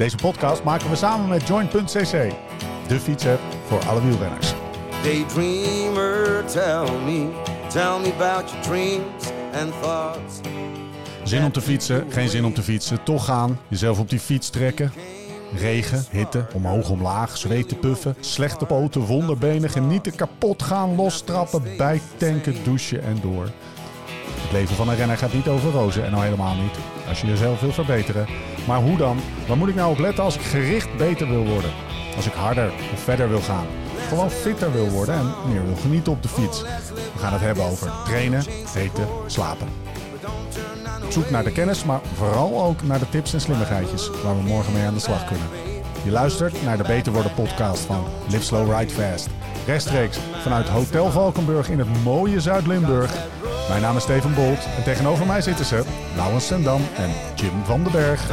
Deze podcast maken we samen met Join.cc, de fietsapp voor alle wielrenners. Daydreamer, tell me, tell me about your dreams and thoughts. Zin om te fietsen, geen zin om te fietsen, toch gaan, jezelf op die fiets trekken. Regen, hitte, omhoog, omlaag, zweten, puffen, slechte poten, wonderbenen, genieten, kapot gaan, lostrappen, bijtanken, douchen en door. Het leven van een renner gaat niet over rozen en al helemaal niet. Als je jezelf wil verbeteren. Maar hoe dan? Waar moet ik nou op letten als ik gericht beter wil worden? Als ik harder of verder wil gaan? Gewoon fitter wil worden en meer wil genieten op de fiets. We gaan het hebben over trainen, eten, slapen. Zoek naar de kennis, maar vooral ook naar de tips en slimmigheidjes waar we morgen mee aan de slag kunnen. Je luistert naar de Beter Worden podcast van Live Slow Ride Fast. Rechtstreeks vanuit Hotel Valkenburg in het mooie Zuid-Limburg. Mijn naam is Steven Bolt en tegenover mij zitten ze Laurens Sendam en Jim van den Berg.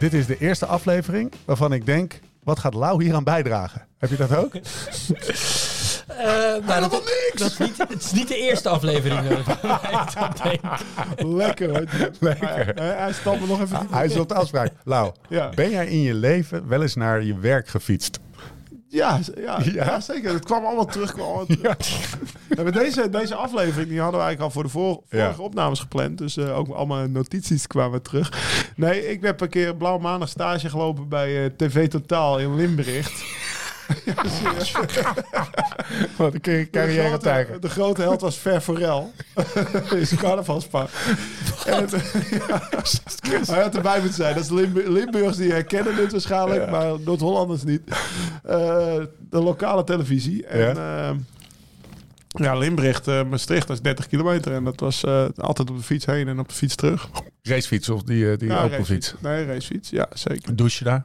Dit is de eerste aflevering waarvan ik denk, wat gaat Lau hier aan bijdragen? Heb je dat ook? Eh, nou, dat, dat is niet, het is niet de eerste aflevering. Lekker hoor. Lekker. Hij, hij stapt me nog even niet. Hij is op de afspraak. Lau, Ja. ben jij in je leven wel eens naar je werk gefietst? Ja, ja, Ja. ja. zeker. Het kwam allemaal terug. Kwam allemaal terug. Ja, maar deze, deze aflevering die hadden we eigenlijk al voor de vor- vorige opnames gepland. Dus eh, ook allemaal notities kwamen terug. Nee, ik heb een keer blauw maandag stage gelopen bij eh, TV Totaal in Limburg. Wat een De carrière tijger. de grote held was Ver Forel. is carnavalspaar. En het, ja, hij had erbij moeten zijn. Dat is Limburg, Limburgers die herkennen dit waarschijnlijk, maar Noord-Hollanders niet. Eh, de lokale televisie. En, ja. ja, Limburg, eh, Maastricht, dat is 30 kilometer. En dat was eh, altijd op de fiets heen en op de fiets terug. Racefiets of die, eh, die Ja, Opelfiets? Nee, racefiets. Ja, zeker. Douche daar?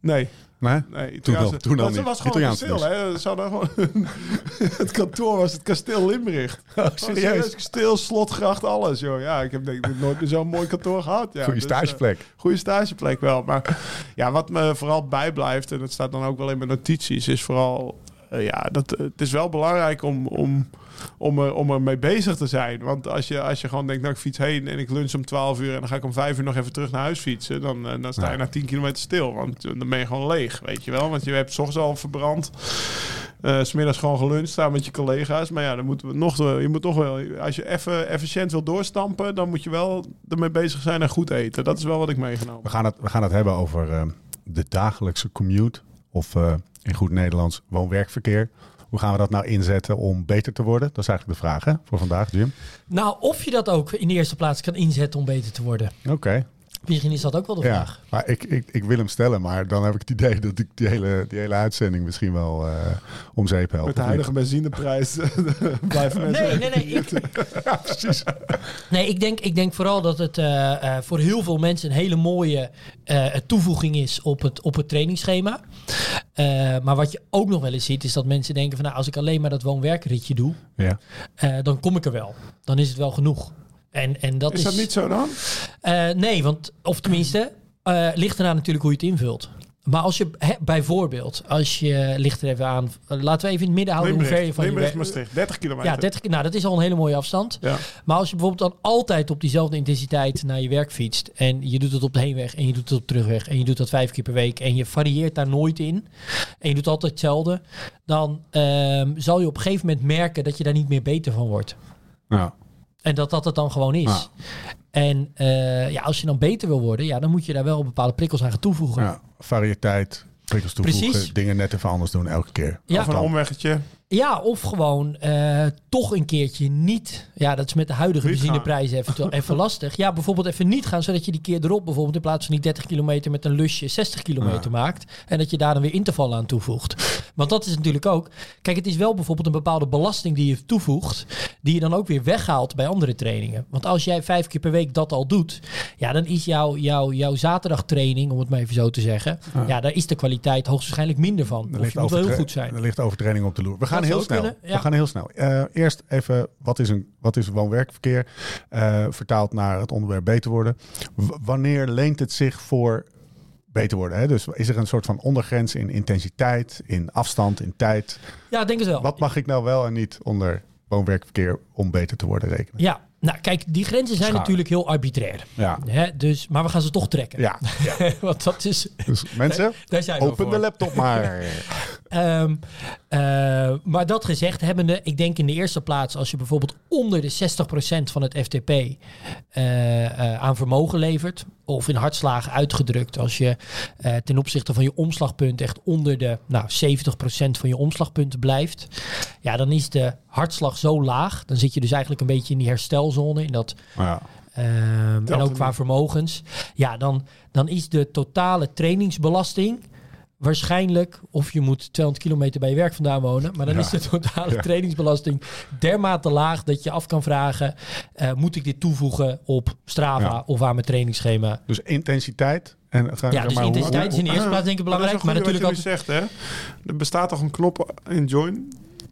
Nee, Nee? Nee, Toen al- toen dat niet. was gewoon kasteel, hè. Ze hadden gewoon het kantoor was het kasteel Limburg. Oh, Serieus? Kasteel, slotgracht, alles, joh. Ja, ik heb denk ik nooit meer zo'n mooi kantoor gehad. Ja, Goeie Dus, eh, stageplek. goede stageplek wel. Maar ja, wat me vooral bijblijft, en dat staat dan ook wel in mijn notities, is vooral... eh, ja, dat, het is wel belangrijk om, om, om, er, om er mee bezig te zijn. Want als je, als je gewoon denkt, nou ik fiets heen en ik lunch om 12 uur... en dan ga ik om 5 uur nog even terug naar huis fietsen... dan, eh, dan sta je Ja. na 10 kilometer stil. Want dan ben je gewoon leeg, weet je wel. Want je hebt 's ochtends al verbrand... eh, 's smiddags gewoon geluncht staan met je collega's. Maar ja, dan moeten we nog, je moet nog wel, als je even efficiënt wil doorstampen, dan moet je wel ermee bezig zijn en goed eten. Dat is wel wat ik meegenomen. We gaan het, we gaan het hebben over eh, de dagelijkse commute. Of eh, in goed Nederlands woon-werkverkeer. Hoe gaan we dat nou inzetten om beter te worden? Dat is eigenlijk de vraag hè, voor vandaag, Jim. Nou, of je dat ook in de eerste plaats kan inzetten om beter te worden. Oké. Misschien is dat ook wel de Ja, vraag. maar ik, ik, ik wil hem stellen, maar dan heb ik het idee dat ik die hele, die hele uitzending misschien wel eh, om zeep help. Met de huidige benzineprijs blijven mensen... Nee, nee, nee. Ik, Ja, precies. nee, ik denk, ik denk vooral dat het eh, eh, voor heel veel mensen een hele mooie eh, toevoeging is op het, op het trainingsschema. Eh, maar wat je ook nog wel eens ziet, is dat mensen denken van nou, als ik alleen maar dat woon-werkritje doe, Ja. eh, dan kom ik er wel. Dan is het wel genoeg. En, en dat is, Is dat niet zo dan? Eh, nee, want, of tenminste, ligt eraan natuurlijk hoe je het invult. Maar als je bijvoorbeeld, als je ligt er even aan, eh, laten we even in het midden houden hoe ver je van je Limburg, werk. Maastricht, 30 kilometer. Ja, 30, nou dat is al een hele mooie afstand. Ja. Maar als je bijvoorbeeld dan altijd op diezelfde intensiteit naar je werk fietst en je doet het op de heenweg en je doet het op de terugweg en je doet dat vijf keer per week en je varieert daar nooit in en je doet altijd hetzelfde, dan ehm, zal je op een gegeven moment merken dat je daar niet meer beter van wordt. Nou, En dat dat het dan gewoon is. Ja. En eh, ja, als je dan beter wil worden, ja, dan moet je daar wel bepaalde prikkels aan gaan toevoegen. ja, variëteit, prikkels toevoegen, Precies. dingen net even anders doen elke keer. Ja. Of een omweggetje. Ja, of gewoon eh, toch een keertje niet. Ja, dat is met de huidige Niet benzineprijzen eventueel even lastig. Ja, bijvoorbeeld even niet gaan, zodat je die keer erop bijvoorbeeld in plaats van die 30 kilometer met een lusje 60 kilometer maakt. En dat je daar dan weer intervallen aan toevoegt. Want dat is natuurlijk ook. Kijk, het is wel bijvoorbeeld een bepaalde belasting die je toevoegt, die je dan ook weer weghaalt bij andere trainingen. Want als jij vijf keer per week dat al doet, ja, dan is jouw, jouw, jouw zaterdagtraining, om het maar even zo te zeggen, ja, daar is de kwaliteit hoogstwaarschijnlijk minder van. Er Of je moet wel heel goed zijn. Er ligt overtraining op de loer. We gaan gaan heel snel. Ja. We gaan heel snel. Eh, eerst even, wat is, een, wat is woon-werkverkeer? Eh, vertaald naar het onderwerp beter worden. W- wanneer leent het zich voor beter worden? Hè? Dus is er een soort van ondergrens in intensiteit, in afstand, in tijd? ja, ik denk het wel. Wat mag ik nou wel en niet onder woon-werkverkeer om beter te worden rekenen? Ja, nou kijk, die grenzen zijn Schaar. natuurlijk heel arbitrair. Ja, Hè? Dus, maar we gaan ze toch trekken. ja. Want dat is... Dus mensen, Daar zijn we open voor. de laptop maar. Ehm, eh, maar dat gezegd hebbende, ik denk in de eerste plaats als je bijvoorbeeld onder de 60% van het FTP eh, eh, aan vermogen levert, of in hartslagen uitgedrukt, als je eh, ten opzichte van je omslagpunt echt onder de nou, 70% van je omslagpunten blijft, ja, dan is de hartslag zo laag. Dan zit je dus eigenlijk een beetje in die herstelzone, in dat Ja. Ehm, en ook qua vermogens. Ja, dan, dan is de totale trainingsbelasting waarschijnlijk, of je moet 200 kilometer bij je werk vandaan wonen, maar dan Ja. is de totale Ja. trainingsbelasting dermate laag dat je af kan vragen, eh, moet ik dit toevoegen op Strava Ja. of aan mijn trainingsschema? Dus intensiteit. En, Ja, dus maar hoe- intensiteit is in de eerste plaats denk ik belangrijk, maar, natuurlijk ook... zegt, hè? Er bestaat toch een knop in Join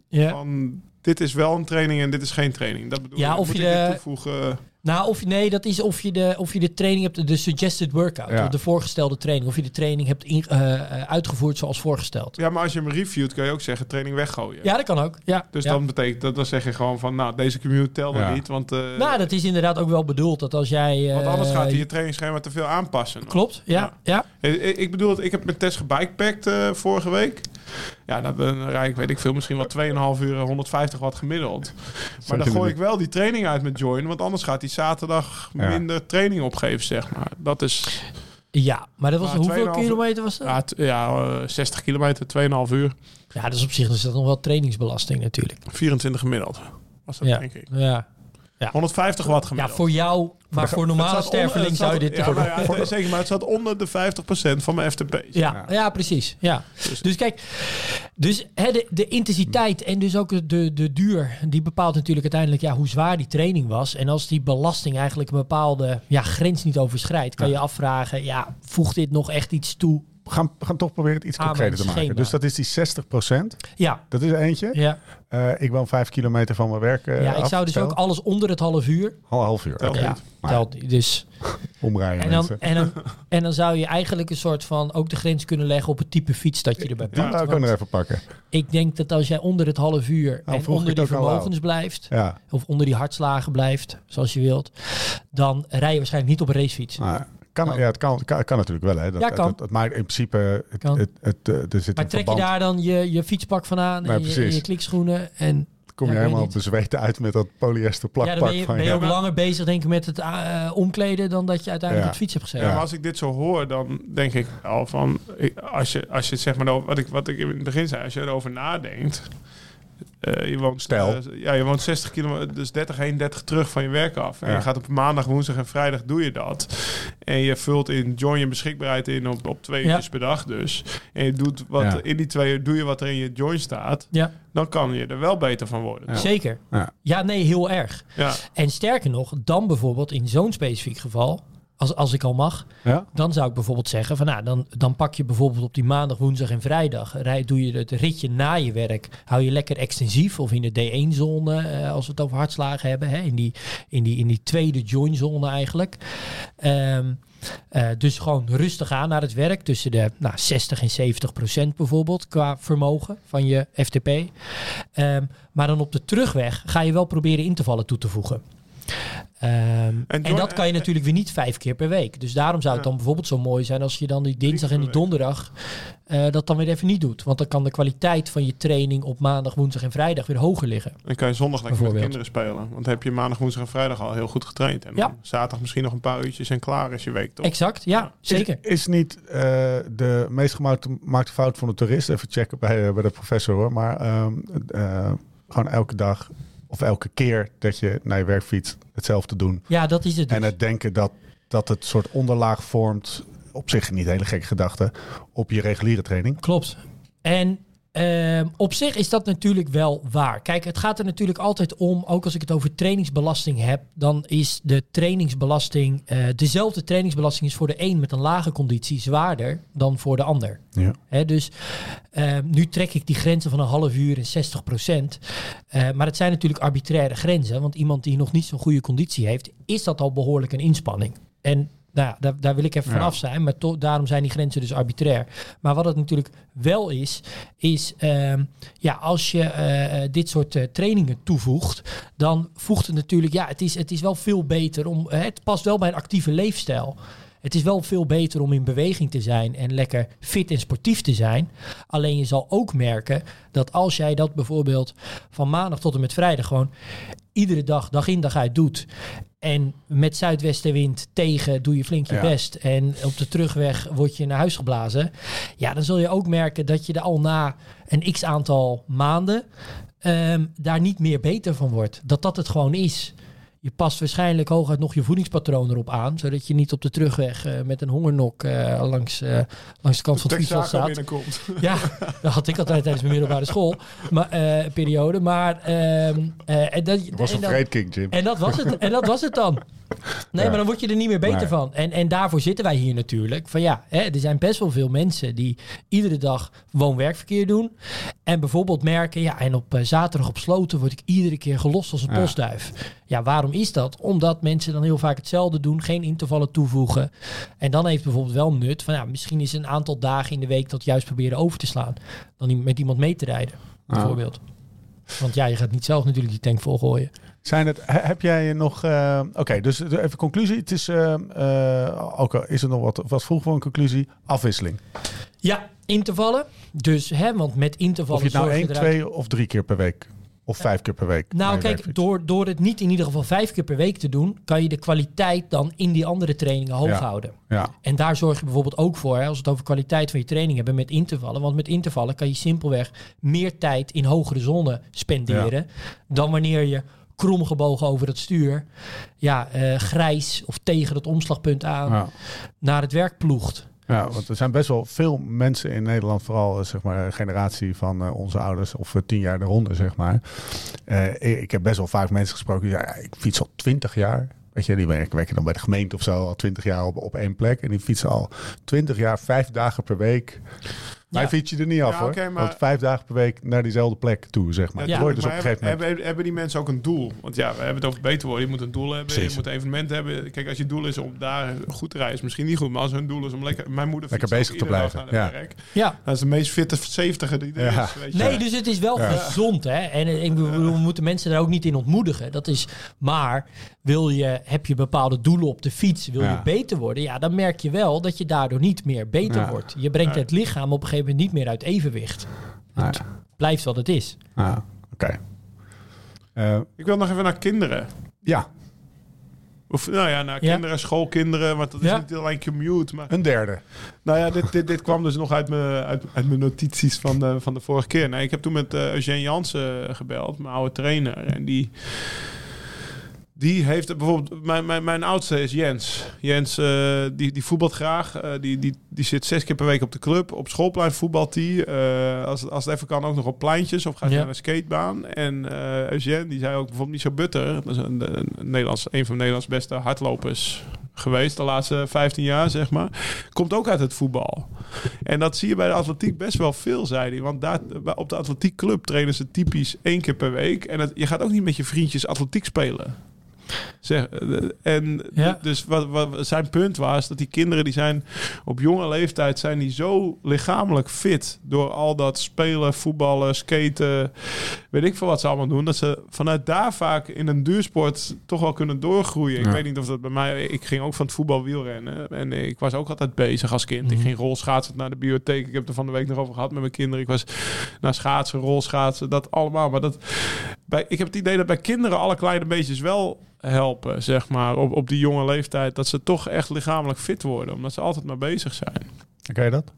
Ja. van dit is wel een training en dit is geen training. Dat bedoel Ja, of Moet je ik dit de- toevoegen? Nou, of je, nee, dat is of je, de, of je de training hebt, de suggested workout, Ja. of de voorgestelde training, of je de training hebt in, eh, eh, uitgevoerd zoals voorgesteld. Ja, maar als je hem reviewt, kun je ook zeggen training weggooien. Ja, dat kan ook. Ja. Dus ja. dan betekent dat, dan zeg je gewoon van, nou, deze commute telde Ja. niet, want, eh, Nou, dat is inderdaad ook wel bedoeld dat als jij. want anders gaat hij je trainingsschema te veel aanpassen. Klopt, ja. ja. Ik, bedoel, ik heb met Tess gebikepackt eh vorige week. Ja, dan ben- rijd ik, weet ik veel, misschien wel 2,5 uur, 150 watt gemiddeld. Maar dan gooi ik wel die training uit met Join, want anders gaat hij zaterdag Ja. minder training opgeven, zeg maar. Dat is, Ja, maar dat was Maar hoeveel 2,5 kilometer was dat? ja, ja eh, 60 kilometer, 2,5 uur, Ja, dus op zich is dat nog wel trainingsbelasting natuurlijk. 24 gemiddeld. Was dat, Ja. denk ik. Ja. 150 watt ja, gemiddeld. voor jou, maar voor normale sterveling zou je dit ja, toch nou ja, het- zeker, maar het zat onder de 50% van mijn FTP's. Ja, ja. precies. Ja. Dus- Dus kijk, dus, hè, de, de intensiteit en dus ook de, de duur, die bepaalt natuurlijk uiteindelijk ja, hoe zwaar die training was. En als die belasting eigenlijk een bepaalde ja, grens niet overschrijdt, kan je afvragen, ja, voegt dit nog echt iets toe? Gaan, gaan toch proberen het iets Aan concreter te maken. Dus dat is die 60%. Ja, Dat is er eentje. ja. Eh, ik woon vijf kilometer van mijn werk eh, ja ik af. zou dus ook alles onder het half uur, Al half uur. Telt Oké. ja. Maar- telt dus Omrijden En dan, en, dan, en dan zou je eigenlijk een soort van ook de grens kunnen leggen op het type fiets dat je erbij Die pakt. wou ik ook Want nog even pakken. ik denk dat als jij onder het half uur Nou, en onder ik die vermogens blijft, Ja. of onder die hartslagen blijft, zoals je wilt, dan rij je waarschijnlijk niet op een racefiets. Nou, kan, Oh. ja, het kan, kan, kan natuurlijk wel. Hè. Dat, Ja, kan. Het, het, maar in principe, het, Kan. het, het, eh, er zit Maar een trek je daar dan je, je fietspak van aan Nee, en, je, en je klikschoenen en kom je Ja, helemaal niet. bezweten uit met dat polyester ja, dan plakpak ben je, van ben je ook langer bezig denk ik met het eh, omkleden dan dat je uiteindelijk Ja. op de fiets hebt Ja, gezeten. maar als ik dit zo hoor, dan denk ik al van... Als je, als je het zeg maar, nou, wat ik, wat ik in het begin zei, als je erover nadenkt... eh, je woont, Stel. eh, ja, je woont 60 kilometer, dus 30 heen, 30 terug van je werk af. En Ja. je gaat op maandag, woensdag en vrijdag doe je dat. En je vult in join je beschikbaarheid in op, op twee Ja. uurtjes per dag dus. En je doet wat, Ja. in die twee uur doe je wat er in je join staat. Ja, Dan kan je er wel beter van worden. Ja. zeker. Ja. Ja, nee, heel erg. Ja. En sterker nog, dan bijvoorbeeld in zo'n specifiek geval, als, als ik al mag, Ja? dan zou ik bijvoorbeeld zeggen van nou, dan, dan pak je bijvoorbeeld op die maandag, woensdag en vrijdag, rij, doe je het ritje na je werk, hou je lekker extensief of in de D1-zone, eh, als we het over hartslagen hebben, hè, in, die, in, die, in die tweede join-zone eigenlijk. Ehm, eh, dus gewoon rustig aan naar het werk, tussen de nou, 60 en 70 procent bijvoorbeeld qua vermogen van je FTP. Ehm, maar dan op de terugweg ga je wel proberen in te vallen toe te voegen. Ehm, en, dat kan je natuurlijk weer niet vijf keer per week. Dus daarom zou het dan bijvoorbeeld zo mooi zijn als je dan die dinsdag en die donderdag eh, dat dan weer even niet doet. Want dan kan de kwaliteit van je training op maandag, woensdag en vrijdag weer hoger liggen. Dan kan je zondag lekker met de kinderen spelen. Want dan heb je maandag, woensdag en vrijdag al heel goed getraind. En Ja. dan zaterdag misschien nog een paar uurtjes en klaar is je week toch? Exact, ja, zeker. Is, is niet eh, de meest gemaakte fout van de toerist, even checken bij, eh, bij de professor hoor, maar ehm, eh, gewoon elke dag of elke keer dat je naar je werk fietst hetzelfde doen. Ja, dat is het dus. En het denken dat, dat het soort onderlaag vormt, op zich niet hele gekke gedachte, op je reguliere training. Klopt. En Ehm, op zich is dat natuurlijk wel waar. Kijk, het gaat er natuurlijk altijd om, ook als ik het over trainingsbelasting heb, dan is de trainingsbelasting, eh, dezelfde trainingsbelasting is voor de een met een lage conditie zwaarder dan voor de ander. Ja. Dus ehm, nu trek ik die grenzen van een half uur en 60 procent. Eh, maar het zijn natuurlijk arbitraire grenzen. Want iemand die nog niet zo'n goede conditie heeft, is dat al behoorlijk een inspanning. En nou ja, daar, daar wil ik even Ja. vanaf zijn. Maar to- daarom zijn die grenzen dus arbitrair. Maar wat het natuurlijk wel is, is ehm, ja, als je eh, eh, dit soort eh, trainingen toevoegt, dan voegt het natuurlijk, ja, het is, het is wel veel beter om, het past wel bij een actieve leefstijl. Het is wel veel beter om in beweging te zijn en lekker fit en sportief te zijn. Alleen je zal ook merken dat als jij dat bijvoorbeeld van maandag tot en met vrijdag gewoon iedere dag, dag in dag uit doet. En met zuidwestenwind tegen doe je flink je Ja. best. En op de terugweg word je naar huis geblazen. Ja, dan zul je ook merken dat je er al na een x aantal maanden ehm, daar niet meer beter van wordt. Dat dat het gewoon is. Je past waarschijnlijk hooguit nog je voedingspatroon erop aan. Zodat je niet op de terugweg eh, met een hongernok eh, langs, eh, langs de kant van het fietsveld staat. binnenkomt. Ja, dat had ik altijd tijdens mijn middelbare school maar, eh, periode. Maar ehm, eh, en dat, Dat was en een dat- vreedking, Jim. en dat was het, en dat was het dan. Nee, maar dan word je er niet meer beter van. En, en daarvoor zitten wij hier natuurlijk. Van ja, hè, er zijn best wel veel mensen die iedere dag woon-werkverkeer doen. En bijvoorbeeld merken, ja, en op eh, zaterdag op sloten word ik iedere keer gelost als een Ja. postduif. Ja, waarom is dat? Omdat mensen dan heel vaak hetzelfde doen, geen intervallen toevoegen. En dan heeft bijvoorbeeld wel nut van, ja, misschien is een aantal dagen in de week dat juist proberen over te slaan. Dan met iemand mee te rijden, bijvoorbeeld. Want ja, je gaat niet zelf natuurlijk die tank volgooien. Zijn het, he- heb jij nog... eh, Oké, dus even conclusie. Het is, eh, eh, ook al is er nog wat, wat vroeg voor een conclusie. Afwisseling. Ja, intervallen. Dus, hè, want met intervallen Of je het nou één, je twee of drie keer per week. Of vijf keer per week. Nou, kijk, door, door het niet in ieder geval vijf keer per week te doen, kan je de kwaliteit dan in die andere trainingen hoog Ja. houden. Ja, En daar zorg je bijvoorbeeld ook voor, hè, als we het over kwaliteit van je training hebben, met intervallen. Want met intervallen kan je simpelweg meer tijd in hogere zone spenderen dan wanneer je kromgebogen over het stuur, ja, eh, grijs of tegen het omslagpunt aan ja. naar het werk ploegt. Ja, want er zijn best wel veel mensen in Nederland, vooral eh, zeg maar een generatie van eh, onze ouders of tien jaar eronder, zeg maar. Ik, heb best wel vaak mensen gesproken die zeggen, ja, ik fiets al twintig jaar. Weet je, die werken, werken dan bij de gemeente of zo al twintig jaar op, op één plek. En die fietsen al twintig jaar, vijf dagen per week. Mij Ja. fiets je er niet af Ja, hoor. maar- Want vijf dagen per week naar diezelfde plek toe, zeg maar. Ja, Ja, dus op maar een gegeven moment... hebben, hebben die mensen ook een doel? Want ja, we hebben het over beter worden. Je moet een doel hebben. Precies. Je moet een evenement hebben. Kijk, als je doel is om daar goed te rijden, is misschien niet goed. Maar als hun doel is om lekker... Mijn moeder Lekker bezig te blijven, ja. werk. Ja, Dat is de meest fitte 70 die er Ja. is. Weet je. Nee, dus het is wel Ja. gezond, hè? En eh, ik bedoel, we moeten mensen daar ook niet in ontmoedigen. Dat is, maar wil je, heb je bepaalde doelen op de fiets, wil Ja. je beter worden, ja, dan merk je wel dat je daardoor niet meer beter Ja. wordt. Je brengt Ja. het lichaam op een gegeven moment niet meer uit evenwicht. Ah, Blijft wat het is. ah, Oké. Eh, Ik wil nog even naar kinderen. ja, Of nou ja, naar Ja. kinderen, schoolkinderen. Want dat is Ja. niet alleen commute. Maar een derde. Nou ja, dit, dit, dit kwam dus nog uit mijn, uit, uit mijn notities van de, van de vorige keer. Nee, ik heb toen met eh Eugène Jansen gebeld, mijn oude trainer. En die, die heeft bijvoorbeeld... Mijn, mijn, mijn oudste is Jens. Jens, eh, die, die voetbalt graag. Eh, die, die, die zit zes keer per week op de club. Op schoolplein voetbalt hij. Eh, als, het- als het even kan ook nog op pleintjes. Of gaat Ja. naar een skatebaan. En Eugène, die zei ook bijvoorbeeld niet zo butter. Dat is een, een, Nederlands, een van de Nederlands beste hardlopers geweest de laatste 15 jaar, zeg maar. Komt ook uit het voetbal. En dat zie je bij de atletiek best wel veel, zei hij. Want daar, op de atletiekclub trainen ze typisch één keer per week. En het, je gaat ook niet met je vriendjes atletiek spelen. Zeg, eh, en Ja. dus wat, wat zijn punt was dat die kinderen die zijn op jonge leeftijd zijn die zo lichamelijk fit door al dat spelen, voetballen, skaten, weet ik veel wat ze allemaal doen, dat ze vanuit daar vaak in een duursport toch wel kunnen doorgroeien. Ik weet niet of dat bij mij, ik ging ook van het voetbal wielrennen en ik was ook altijd bezig als kind. Ik Mhm. ging rolschaatsen naar de bibliotheek. Ik heb het er van de week nog over gehad met mijn kinderen. Ik was naar schaatsen, rolschaatsen, dat allemaal. Maar dat, bij, ik heb het idee dat bij kinderen alle kleine beetjes wel helpen, zeg maar, op, op die jonge leeftijd. Dat ze toch echt lichamelijk fit worden, omdat ze altijd maar bezig zijn. Ken je dat?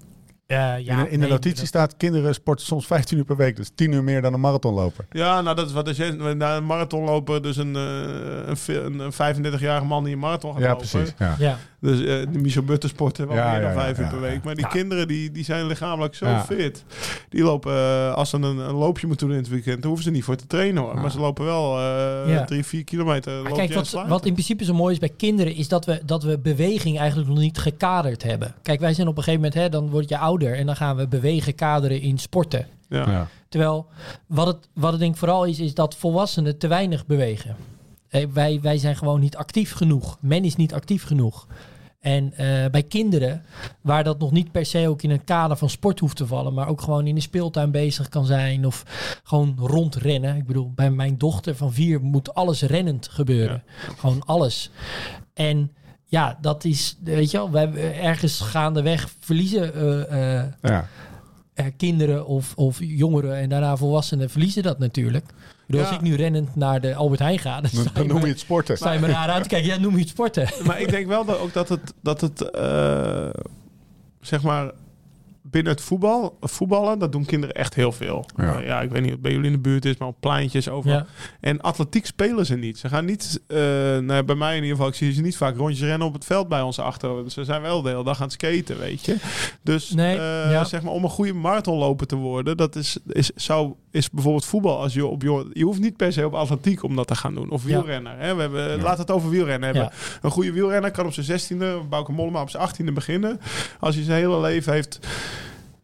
ja, in de, in de notitie staat kinderen sporten soms 15 uur per week. Dus 10 uur meer dan een marathonloper. Ja, nou dat is wat als je naar een marathonloper, dus een, eh, een, een, een 35-jarige man die een marathon gaat Ja, lopen. precies. Ja. Ja, Dus eh de Michel Butter sporten wel Ja, meer dan ja, vijf ja, uur per ja, week. Maar die kinderen die, die zijn lichamelijk zo Ja. fit. Die lopen, eh, als ze een, een loopje moeten doen in het weekend, dan hoeven ze niet voor te trainen hoor. Maar ze lopen wel eh, Ja. drie, vier kilometer. Kijk, wat, wat in principe zo mooi is bij kinderen, is dat we, dat we beweging eigenlijk nog niet gekaderd hebben. Kijk, wij zijn op een gegeven moment, hè, dan word je ouder en dan gaan we bewegen kaderen in sporten. Ja. Ja. Terwijl wat het, wat het denk ik vooral is, is dat volwassenen te weinig bewegen. Wij, wij zijn gewoon niet actief genoeg. Men is niet actief genoeg. En eh, bij kinderen, waar dat nog niet per se ook in een kader van sport hoeft te vallen, maar ook gewoon in de speeltuin bezig kan zijn of gewoon rondrennen. Ik bedoel, bij mijn dochter van vier moet alles rennend gebeuren. Gewoon alles. En ja, dat is, weet je wel, wij ergens gaandeweg verliezen eh, eh, Ja. eh, kinderen of, of jongeren en daarna volwassenen verliezen dat natuurlijk. Bedoel, Ja. Als ik nu rennend naar de Albert Heijn ga, dan je noem je het sporten. sta je me raar aan te kijken. Ja, noem je het sporten. Maar ik denk wel dat, ook dat het, dat het eh, zeg maar, binnen het voetbal, voetballen, dat doen kinderen echt heel veel. Ja. Ja ik weet niet wat bij jullie in de buurt is, maar op pleintjes overal. Ja. En atletiek spelen ze niet. Ze gaan niet, eh, nou, bij mij in ieder geval, ik zie ze niet vaak rondjes rennen op het veld bij ons achter. Ze zijn wel de hele dag aan het skaten, weet je. Dus Nee, eh, ja. zeg maar, om een goede marathonloper te worden, dat is, is, zou, is bijvoorbeeld voetbal. Als je, op je, je hoeft niet per se op atletiek om dat te gaan doen. Of Ja. wielrennen. Hè? We hebben, Laat het over wielrennen hebben. Ja. Een goede wielrenner kan op zijn 16e, Bauke Mollema op zijn 18e beginnen. Als hij zijn hele leven heeft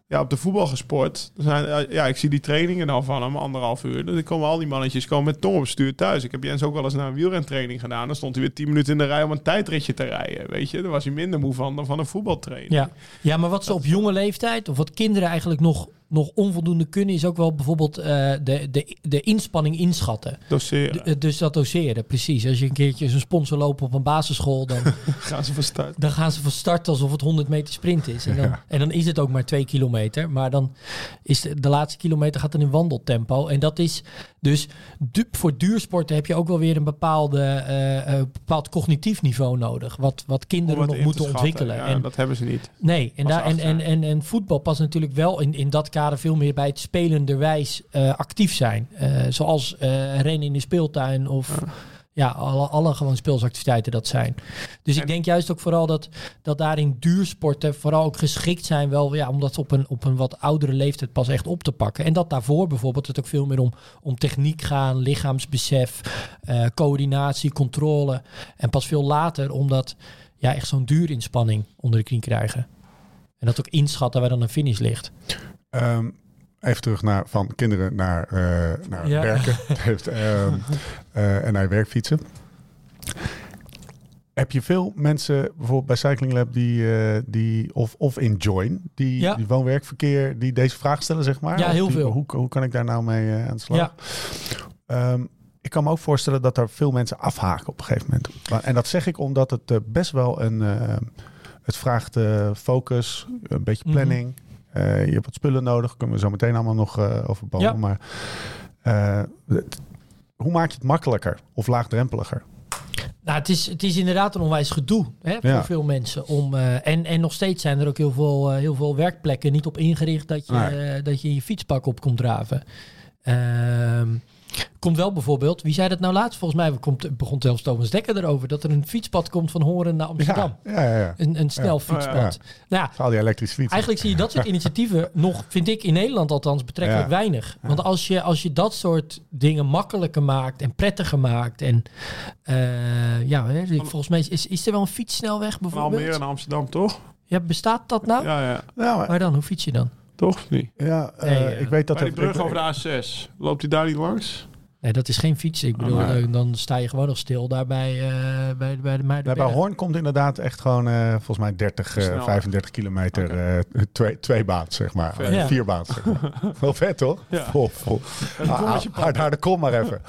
ja, op de voetbal gesport. Zijn, ja, ik zie die trainingen dan van hem, anderhalf uur. Dan komen al die mannetjes komen met tong op stuur thuis. Ik heb Jens ook wel eens naar een wielrentraining gedaan. Dan stond hij weer 10 minuten in de rij om een tijdritje te rijden. Weet je, daar was hij minder moe van dan van een voetbaltraining. Ja. ja, maar wat ze op jonge leeftijd, of wat kinderen eigenlijk nog, nog onvoldoende kunnen, is ook wel bijvoorbeeld eh, de, de, de inspanning inschatten. Doseren. D- eh, dus dat doseren, precies. Als je een keertje zo'n sponsor loopt op een basisschool, dan, gaan ze van start. dan gaan ze van start alsof het 100 meter sprint is. En dan, en dan is het ook maar 2 kilometer. Maar dan is de, de laatste kilometer gaat dan in wandeltempo. En dat is dus du- voor duursporten heb je ook wel weer een bepaalde, eh, bepaald cognitief niveau nodig. Wat, wat kinderen nog moeten schatten. ontwikkelen. Ja, en, dat hebben ze niet. Nee, en, daar, en, en, en, en voetbal past natuurlijk wel in, in dat kader veel meer bij het spelenderwijs eh actief zijn. Eh, zoals eh, rennen in de speeltuin of ja, alle, alle gewoon speelsactiviteiten dat zijn. Dus ik denk juist ook vooral dat, dat daarin duursporten vooral ook geschikt zijn wel, ja, om dat op een, op een wat oudere leeftijd pas echt op te pakken. En dat daarvoor bijvoorbeeld het ook veel meer om, om techniek gaan, lichaamsbesef, coördinatie, controle. En pas veel later omdat ja, echt zo'n duurinspanning onder de knie krijgen. En dat ook inschatten waar dan een finish ligt. Ehm, even terug naar van kinderen naar, eh, naar Ja. werken heeft, ehm, eh, en naar werkfietsen. Heb je veel mensen bijvoorbeeld bij Cycling Lab die, eh, die of, of in Join, die, Ja. die woon-werkverkeer, die deze vraag stellen, zeg maar? Ja, heel die- veel. Hoe, hoe kan ik daar nou mee aan de slag? Ja. Ehm, ik kan me ook voorstellen dat er veel mensen afhaken op een gegeven moment. En dat zeg ik omdat het best wel een... het vraagt focus, een beetje Mhm. planning. Eh, je hebt wat spullen nodig. Kunnen we zo meteen allemaal nog eh over. Ja. Maar eh, hoe maak je het makkelijker of laagdrempeliger? Nou, het is, het is inderdaad een onwijs gedoe hè, voor Ja. veel mensen. Om, en, en nog steeds zijn er ook heel veel, heel veel werkplekken niet op ingericht dat je, Nee. dat je je fietspak op komt draven. Ehm, komt wel bijvoorbeeld, wie zei dat nou laatst? Volgens mij komt, begon zelfs Thomas Dekker erover, dat er een fietspad komt van Horen naar Amsterdam. Ja, ja, ja. ja. Een, een snel Ja. fietspad. Nou ja, Al die elektrische fietsen. Eigenlijk zie je dat soort initiatieven nog, vind ik in Nederland althans, betrekkelijk Ja. weinig. Want als je, als je dat soort dingen makkelijker maakt en prettiger maakt. En eh, ja, volgens mij is, is er wel een fietssnelweg bijvoorbeeld. Almere naar Amsterdam, toch? Ja, bestaat dat nou? Ja, ja. Ja, maar- dan? Hoe fiets je dan? Toch of niet? ja eh, Nee, ja. ik weet dat Bij die er- brug ik- over de A6. Loopt hij daar niet langs? Nee, dat is geen fietsen. Ik bedoel, Oh, nee. eh, dan sta je gewoon nog stil daar bij, eh, bij, bij de Ja, Muidenberg. bij Hoorn komt inderdaad echt gewoon eh, volgens mij 30, eh, Snel. 35 kilometer, eh, twee, twee baans, zeg maar. Ja. Vier baans, zeg maar. Wel vet, toch? Ja. Vol, vol. Ah, hard naar de kom maar even.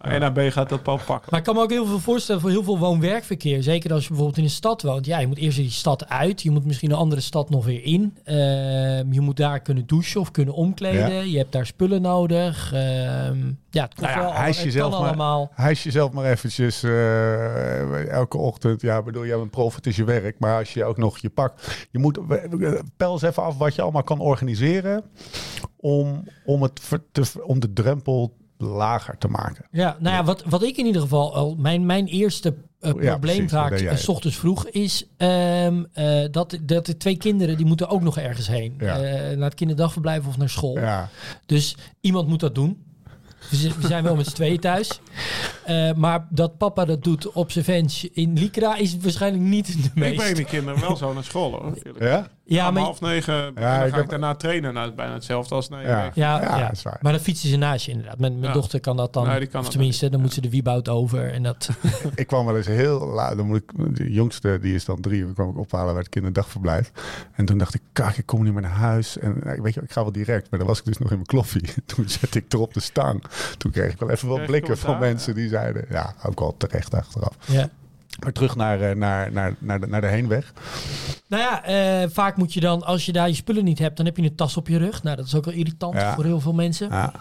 NAB gaat dat pas pakken. Maar ik kan me ook heel veel voorstellen voor heel veel woon-werkverkeer. Zeker als je bijvoorbeeld in een stad woont. Ja, je moet eerst die stad uit. Je moet misschien een andere stad nog weer in. Ehm, je moet daar kunnen douchen of kunnen omkleden. Ja. Je hebt daar spullen nodig. Ehm, ja, het, kost wel, hijs het jezelf maar- allemaal. Jezelf maar eventjes eh, elke ochtend. Ja, bedoel, jij bent prof, het is je werk. Maar als je ook nog je pak... Je moet, pel eens even af wat je allemaal kan organiseren... om, om, het, te, om de drempel lager te maken. Ja, nou ja, wat, wat ik in ieder geval al... Mijn, mijn eerste eh, Ja, probleem vaak eh, 's ochtends vroeg is ehm, eh, dat, dat de twee kinderen die moeten ook nog ergens heen. Ja. Naar het kinderdagverblijf of naar school. Ja, Dus iemand moet dat doen. We zi- we zijn wel met z'n tweeën thuis. Eh, maar dat papa dat doet op zijn vens in Lycra is waarschijnlijk niet de Ik meest. breng die kinderen wel zo naar school hoor. ja? Ja, Om maar, half negen en dan ik ga ik heb- daarna trainen. Nou, bijna hetzelfde als nee. Ja. ja, Ja, ja, dat is waar. maar dan fietsen ze naast je inderdaad. Mijn, mijn Ja. dochter kan dat dan. Nee, die kan of tenminste, dan moet ze de wieboud over. En dat, Ik kwam wel eens heel laat. Dan moet ik, de jongste, die is dan drie, die kwam ik ophalen bij het kinderdagverblijf. En toen dacht ik, kak, ik kom niet meer naar huis. En eh, weet je, ik ga wel direct. Maar dan was ik dus nog in mijn kloffie. Toen zette ik er op de stang. Toen kreeg ik wel even wat blikken van mensen die zeiden, ja, ook wel terecht achteraf. ja. Maar terug naar, eh, naar, naar, naar, de, naar de heenweg. Nou ja, eh, vaak moet je dan, als je daar je spullen niet hebt, dan heb je een tas op je rug. Nou, dat is ook wel irritant Ja. voor heel veel mensen. Ja,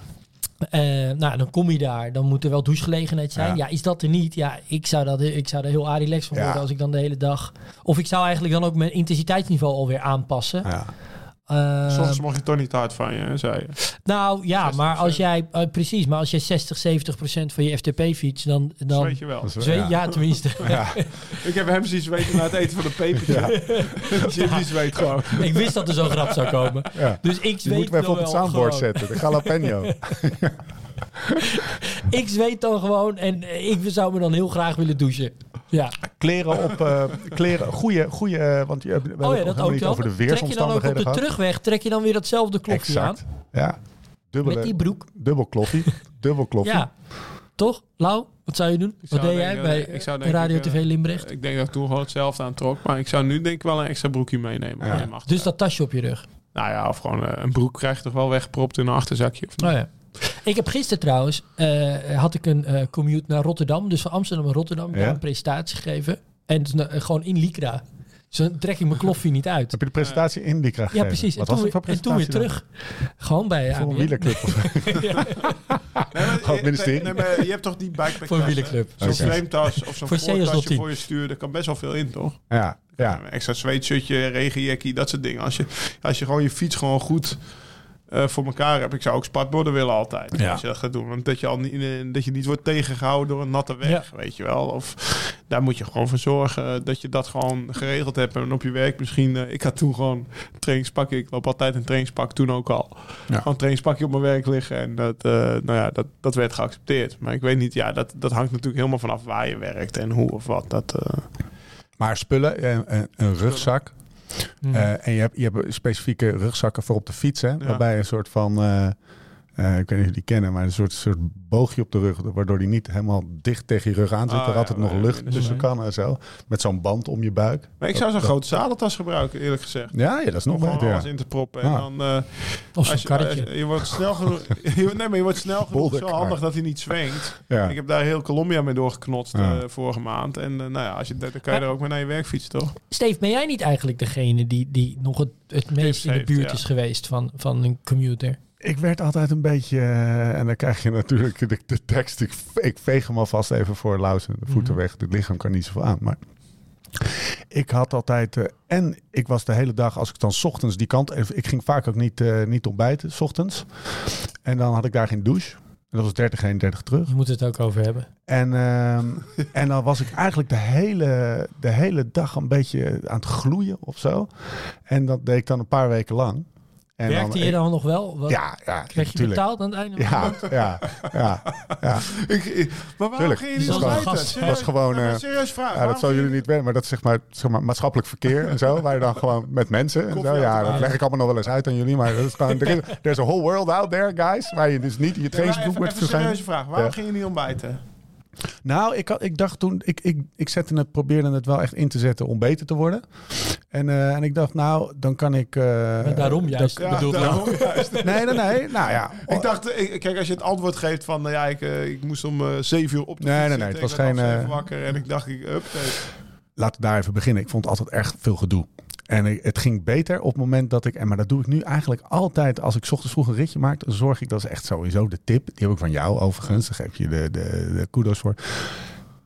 Eh, nou, dan kom je daar, dan moet er wel douchegelegenheid zijn. Ja. Ja, is dat er niet? Ja, ik zou, dat, ik zou er heel relaxed van worden als ik dan de hele dag... Of ik zou eigenlijk dan ook mijn intensiteitsniveau alweer aanpassen. ja. Eh, Soms mocht je toch niet hard van je, hè, zei je. nou ja, 60%. maar als jij, eh, precies, maar als jij 60, 70 procent van je FTP fietst, dan... Dan weet je wel. Zweet- ja. ja. tenminste. Ja. Ik heb hem zien zweten na het eten van een pepertje. Jim die zweet gewoon. ik wist dat er zo'n grap zou komen. Ja. Dus ik zweet moeten we even op het soundboard gewoon. zetten. De jalapeno. Ik zweet dan gewoon en ik zou me dan heel graag willen douchen. Ja. kleren op, eh, kleren, goede, goede, eh, want je, hebben Oh ja, dat ook over de Trek je dan ook op weersomstandigheden de terugweg, trek je dan weer datzelfde klokje aan. Exact. Ja. Dubbele, Met die broek. dubbel kloffie. dubbel kloffie. Ja. Toch? Lau, wat zou je doen? Ik Wat deed jij bij ik zou denk Radio ik, TV Limbrecht? Ik denk dat ik toen gewoon hetzelfde aan trok. Maar ik zou nu denk ik wel een extra broekje meenemen. Ja. Dus dat tasje op je rug. Nou ja, of gewoon eh, een broek krijg je toch wel weggepropt in een achterzakje. Of niet? Oh ja. Ik heb gisteren trouwens, eh, had ik een eh, commute naar Rotterdam. Dus van Amsterdam naar Rotterdam. Ja? Daar een presentatie gegeven. En toen, eh, gewoon in Lycra. Dus dan trek ik mijn kloffie niet uit. Heb je de presentatie in die kracht Ja, precies. En Wat toen, was het weer, voor en toen weer terug. Gewoon bij? Voor een wielerclub of zo. Nee, maar, maar je hebt toch die bikepack Voor een wielerclub. Zo'n Oké. frametas of zo'n Voor voortasje 010. voor je stuur. Daar kan best wel veel in, toch? Ja, ja. Extra zweetshirtje, regenjackie, dat soort dingen. Als je, als je gewoon je fiets gewoon goed eh, voor elkaar hebt. Ik zou ook spatborden willen altijd. Ja. Als je dat gaat doen. Want dat je, al niet, dat je niet wordt tegengehouden door een natte weg. Weet je wel. Of daar moet je gewoon voor zorgen dat je dat gewoon geregeld hebt. En op je werk misschien. eh, ik had toen gewoon trainingspak. Ik loop altijd een trainingspak. Toen ook al. Ja. Gewoon trainingspakje op mijn werk liggen. En dat, eh, nou ja, dat, dat werd geaccepteerd. Maar ik weet niet. Ja, dat, dat hangt natuurlijk helemaal vanaf waar je werkt. En hoe of wat. Dat, Maar spullen, een, een rugzak. Eh, en je hebt, je hebt specifieke rugzakken voor op de fiets. Hè? Waarbij een soort van, eh, eh, ik weet niet of je die kennen, maar een soort, soort boogje op de rug. Waardoor die niet helemaal dicht tegen je rug aan zit. Ah, er ja, altijd nog lucht tussen kan en zo. Met zo'n band om je buik. Maar ik zou zo'n grote zadeltas gebruiken, eerlijk gezegd. Ja, ja dat is nog Om beter. alles Ja. in te proppen. En Ja. dan, eh, of zo'n als je, karretje. als je, je wordt snel genoeg. je- nee, maar je wordt snel genoeg. Zo handig dat hij niet zwengt. Ja. Ik heb daar heel Colombia mee doorgeknotst Ja. eh, vorige maand. En eh, nou ja, als je, dan kan je er ook mee naar je werk fietsen, toch? Steve, ben jij niet eigenlijk degene die, die nog het, het meest in de heeft, buurt ja. is geweest van, van een commuter? Ik werd altijd een beetje, eh, en dan krijg je natuurlijk de, de tekst. Ik, ik veeg hem alvast even voor Lausen de voeten Mhm. weg. Het lichaam kan niet zoveel aan. Maar ik had altijd, eh, en ik was de hele dag, als ik dan 's ochtends die kant, even- ik ging vaak ook niet, eh, niet ontbijten, 's ochtends. En dan had ik daar geen douche. En dat was 30 heen, 30 terug. Je moet het ook over hebben. En, ehm, en dan was ik eigenlijk de hele, de hele dag een beetje aan het gloeien of zo. En dat deed ik dan een paar weken lang. En Werkte je dan nog wel? Wat, Ja, ja, Kreeg je tuurlijk. betaald aan het einde? van de Ja, ja, ja, ja. Ik, ik- maar waarom Tuurlijk. ging je niet Serieus? was gewoon, eh, serieus vraag. ja, dat zal ging jullie niet weten, maar dat is zeg maar, zeg maar maatschappelijk verkeer en zo. Waar je dan gewoon met mensen en zo. Ja, dat leg ik allemaal nog wel eens uit aan jullie. Maar dat is gewoon, er is, there's a whole world out there, guys. Waar je dus niet je moet even een verschijnen. serieuze vraag. Waarom Ja. ging je niet ontbijten? Nou, ik, had, ik dacht toen, ik, ik, ik zette het, probeerde het wel echt in te zetten om beter te worden. En, eh, en ik dacht, nou, dan kan ik. eh, Maar daarom juist. dat- bedoeld daarom juist. nee, nee, nee. Nou ja. Ik dacht, ik, kijk, als je het antwoord geeft van, nou ja, ik, eh, ik moest om eh, zeven uur op de Nee, nee, nee, het was geen, eh, wakker en ik dacht, ik, up, laten we daar even beginnen. Ik vond altijd erg veel gedoe. En ik- het ging beter op het moment dat ik... En maar dat doe ik nu eigenlijk altijd. Als ik 's ochtends vroeg een ritje maak, dan zorg ik... Dat is echt sowieso de tip. Die heb ik van jou overigens. Daar geef je de, de, de kudos voor.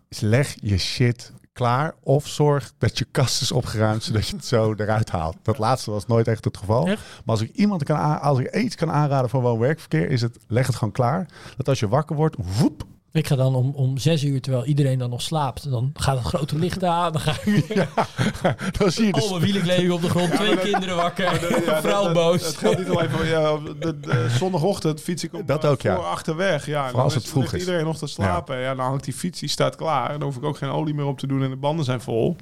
Is leg je shit klaar. Of zorg dat je kast is opgeruimd, zodat je het zo eruit haalt. Dat laatste was nooit echt het geval. Echt? Maar als ik iemand kan als ik iets kan aanraden voor woon-werkverkeer, is het leg het gewoon klaar. Dat als je wakker wordt, woep, Ik ga dan om, om zes uur, terwijl iedereen dan nog slaapt. Dan gaat het grote licht aan. Dan ga ik Dan zie je dus... al mijn wielen liggen op de grond. Twee kinderen wakker. Ja, vrouw dat- boos. Het geldt niet alleen voor ja, de, de zondagochtend fiets ik op Dat eh, ook, ja. voor achterweg. Ja, Vooral als is- het vroeg is. iedereen nog te slapen. Ja. dan hangt die fiets, die staat klaar. En dan hoef ik ook geen olie meer op te doen en de banden zijn vol.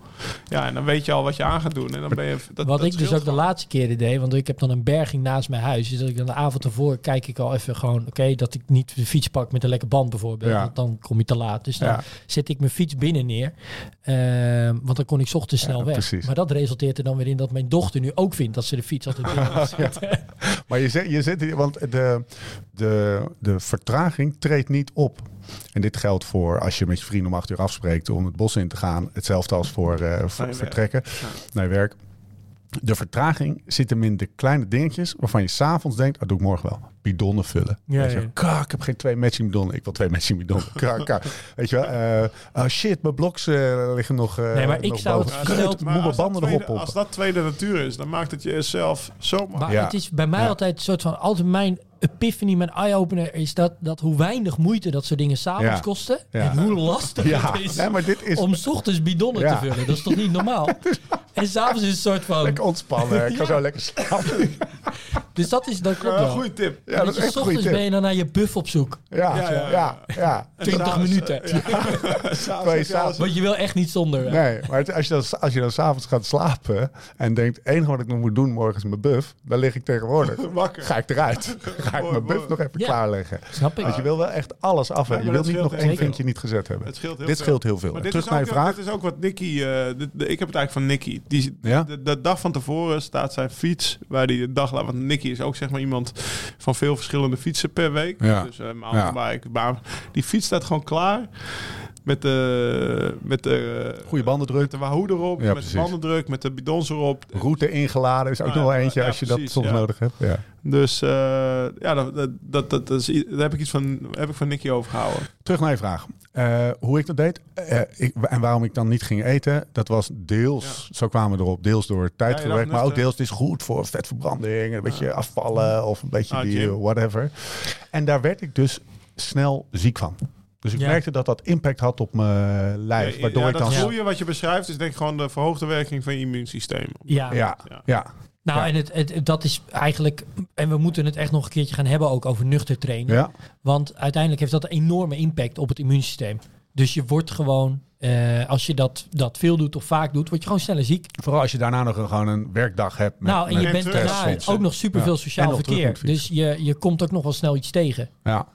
Ja, en dan weet je al wat je aan gaat doen. En dan ben je, dat, Wat dat ik dus ook de laatste keren deed, want ik heb dan een berging naast mijn huis. Dus dat ik dan de avond ervoor kijk ik al even gewoon, oké, dat ik niet de fiets pak met een lekke band bijvoorbeeld. Ja. Want dan kom je te laat. Dus dan Ja. zet ik mijn fiets binnen neer. Ehm, want dan kon ik 's ochtends snel Ja, weg. precies. Maar dat resulteert er dan weer in dat mijn dochter nu ook vindt dat ze de fiets altijd binnen. Maar je zit, je zit hier, want de, de, de vertraging treedt niet op. En dit geldt voor als je met je vrienden om acht uur afspreekt om het bos in te gaan. Hetzelfde als voor, eh, voor vertrekken naar je werk. De vertraging zit hem in de kleine dingetjes waarvan je s'avonds denkt, dat doe ik morgen wel. Bidonnen vullen. Ja, Weet je, ja. Ka, ik heb geen twee matching bidonnen. Ik wil twee matching bidonnen. Ka, ka. Weet je wel? eh, oh shit, mijn bloks eh, liggen nog eh, Nee, maar ik zou boven. het dat- moet mijn als dat banden tweede- erop. Als dat tweede natuur is, dan maakt het jezelf zo. Maar Ja. het is bij mij Ja. altijd een soort van, altijd mijn epiphany, mijn eye-opener is dat, dat hoe weinig moeite dat soort dingen s'avonds Ja. kosten. Ja. En hoe lastig Ja, het is nee, maar dit is om 's ochtends bidonnen Ja. te vullen. Dat is toch niet normaal? En s'avonds is het een soort van... lekker ontspannen. Ik kan zo lekker slapen. Dus dat is, dat klopt wel. goede tip. Ja, dat is je, echt ben je dan naar je buff op zoek. Ja, Ja, ja, ja, ja. ja. 20 minuten. Want je wil echt niet zonder. Nee, maar het- als je dan, als je dan s'avonds gaat slapen en denkt, het enige wat ik nog moet doen morgen is mijn buff, dan lig ik tegenwoordig. Wakker. Ga ik eruit. Ga ik mijn buff nog even Ja. klaarleggen. Snap ik? Want je wil wel echt alles af hebben. Ja, je wilt niet nog één vinkje niet gezet hebben. Het scheelt heel Dit scheelt heel veel. Terug is, naar ook, je vraag. dit is ook wat Nicky... eh, ik heb het eigenlijk van Nicky. Die, Ja? de, de dag van tevoren staat zijn fiets... waar hij de dag laat... Want Nicky is ook zeg maar iemand van veel verschillende fietsen per week. Ja. Dus uh, mountainbike, baan. Die fiets staat gewoon klaar... Met de, met de, Goede bandendruk. de Wahoo erop, Ja, met precies. de bandendruk, met de bidons erop. Route ingeladen is ook Ah, nog wel eentje ja, als je dat soms nodig hebt. Ja. Dus eh, ja, dat, dat, dat, is, daar heb ik iets van, heb ik van Nicky overgehouden. Terug naar je vraag. Eh, hoe ik dat deed eh, ik, en waarom ik dan niet ging eten, dat was deels, zo kwamen we erop, deels door tijdgebrek, maar ook deels het is goed voor vetverbranding, een beetje afvallen of een beetje Ah, die eh, whatever. En daar werd ik dus snel ziek van. Dus ik Ja. merkte dat dat impact had op mijn lijf, waardoor ja, ik dat dan... groeien wat je beschrijft is denk ik gewoon de verhoogde werking van je immuunsysteem. Ja. Ja, Ja. ja. Nou, Ja. en het, het, dat is eigenlijk... En we moeten het echt nog een keertje gaan hebben ook over nuchter trainen. ja. Want uiteindelijk heeft dat een enorme impact op het immuunsysteem. Dus je wordt gewoon, eh, als je dat, dat veel doet of vaak doet, word je gewoon sneller ziek. Vooral als je daarna nog een, gewoon een werkdag hebt. Met, nou, en je bent daarna ook nog superveel Ja. Sociaal verkeer. Dus je, je komt ook nog wel snel iets tegen. Ja.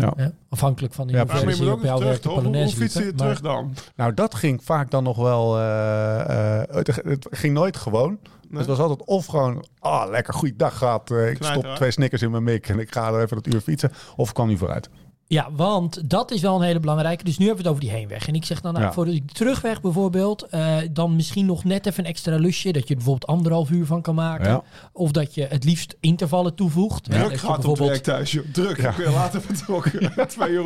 Ja. Hè? Afhankelijk van in Ja, Ja, hoeverre maar je ze moet op? Hoe, fiets je. Maar- terug dan? Nou, dat ging vaak dan nog wel. eh, eh, het, het ging nooit gewoon. Het was altijd of gewoon, ah, lekker goede dag gehad. eh, ik stop twee snickers in mijn mik en ik ga er even dat uur fietsen. Of ik kwam niet vooruit. Ja, want dat is wel een hele belangrijke. Dus nu hebben we het over die heenweg. En ik zeg dan, nou, Ja. voor de terugweg bijvoorbeeld, eh, dan misschien nog net even een extra lusje. Dat je er bijvoorbeeld anderhalf uur van kan maken. Ja. Of dat je het liefst intervallen toevoegt. Hè, Druk gaat op werk thuis, joh. Druk. Ik ben later vertrokken. Twee uur.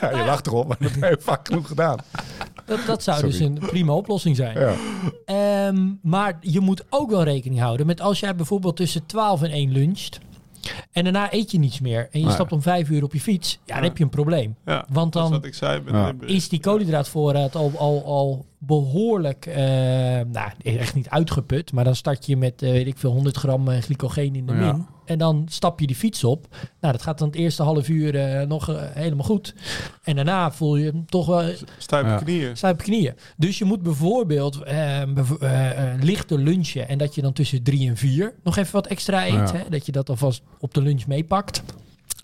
Ja, je lacht erop, maar dat heb je vaak genoeg gedaan. Dat, dat zou Sorry. dus een prima oplossing zijn. Ja. Ehm, maar je moet ook wel rekening houden met als jij bijvoorbeeld tussen 12 en 1 luncht. En daarna eet je niets meer. En je Nee. stapt om 5 uur op je fiets. Ja, dan heb je een probleem. Ja, Want dat is dan wat ik zei. Met is die koolhydraatvoorraad al, al, al behoorlijk, eh, nou echt niet uitgeput. Maar dan start je met, eh, weet ik veel, 100 gram eh, glycogeen in de Ja. min. En dan stap je die fiets op. Nou, dat gaat dan het eerste half uur eh, nog helemaal goed. En daarna voel je hem toch wel Stijve Ja. knieën. je knieën. Dus je moet bijvoorbeeld eh, bev- lichter lunchen en dat je dan tussen drie en vier nog even wat extra eet. Ja. Hè? Dat je dat alvast op de lunch meepakt.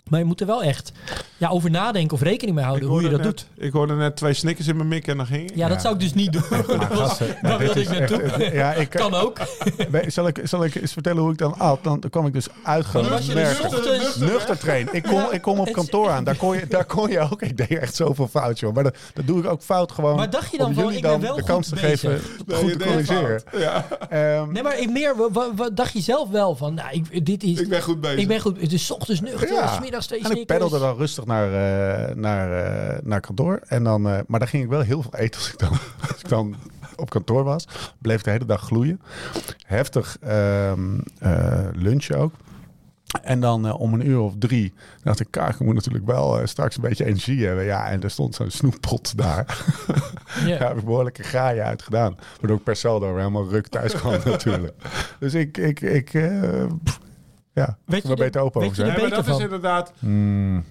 Maar je moet er wel echt ja, over nadenken of rekening mee houden hoe je dat net, doet. Ik hoorde net twee snickers in mijn mik en dan ging ik. Ja, dat Ja. zou ik dus niet doen. Maar dat was, daar nou, wilde ik naartoe. echt- Ja, ik, kan ook. Zal ik, zal ik eens vertellen hoe ik dan at? Dan, dan kwam ik dus uit Dan was je dus. Nuchter trainen. Ik kom, ik kom op kantoor aan. Daar kon, je, daar kon je ook. Ik deed echt zoveel fout, joh. Maar dat, dat doe ik ook fout gewoon. Maar dacht je dan van, ik ben wel de goed kans te bezig? geven Nee, goed te corrigeren. fout. Ja, Ehm, Nee, maar ik meer, dacht je zelf wel van, nou, ik, dit is... ik ben goed bezig. Ik ben goed. Het is 's ochtends nuchter, En ik peddelde dan rustig naar, eh, naar, eh, naar kantoor. En dan, eh, maar dan ging ik wel heel veel eten als ik dan, als ik dan op kantoor was. Bleef de hele dag gloeien. Heftig ehm, eh, lunchen ook. En dan om een uur of drie dacht ik, Kaak, ik moet natuurlijk wel straks een beetje energie hebben. Ja, en er stond zo'n snoeppot daar. Ja. Daar heb ik behoorlijke graaien uit gedaan. Waardoor ik per saldo weer helemaal ruk thuis kwam natuurlijk. Dus ik, ik, ik pff, ja, Weet je beter open weet over zijn. maar dat is inderdaad... Hmm.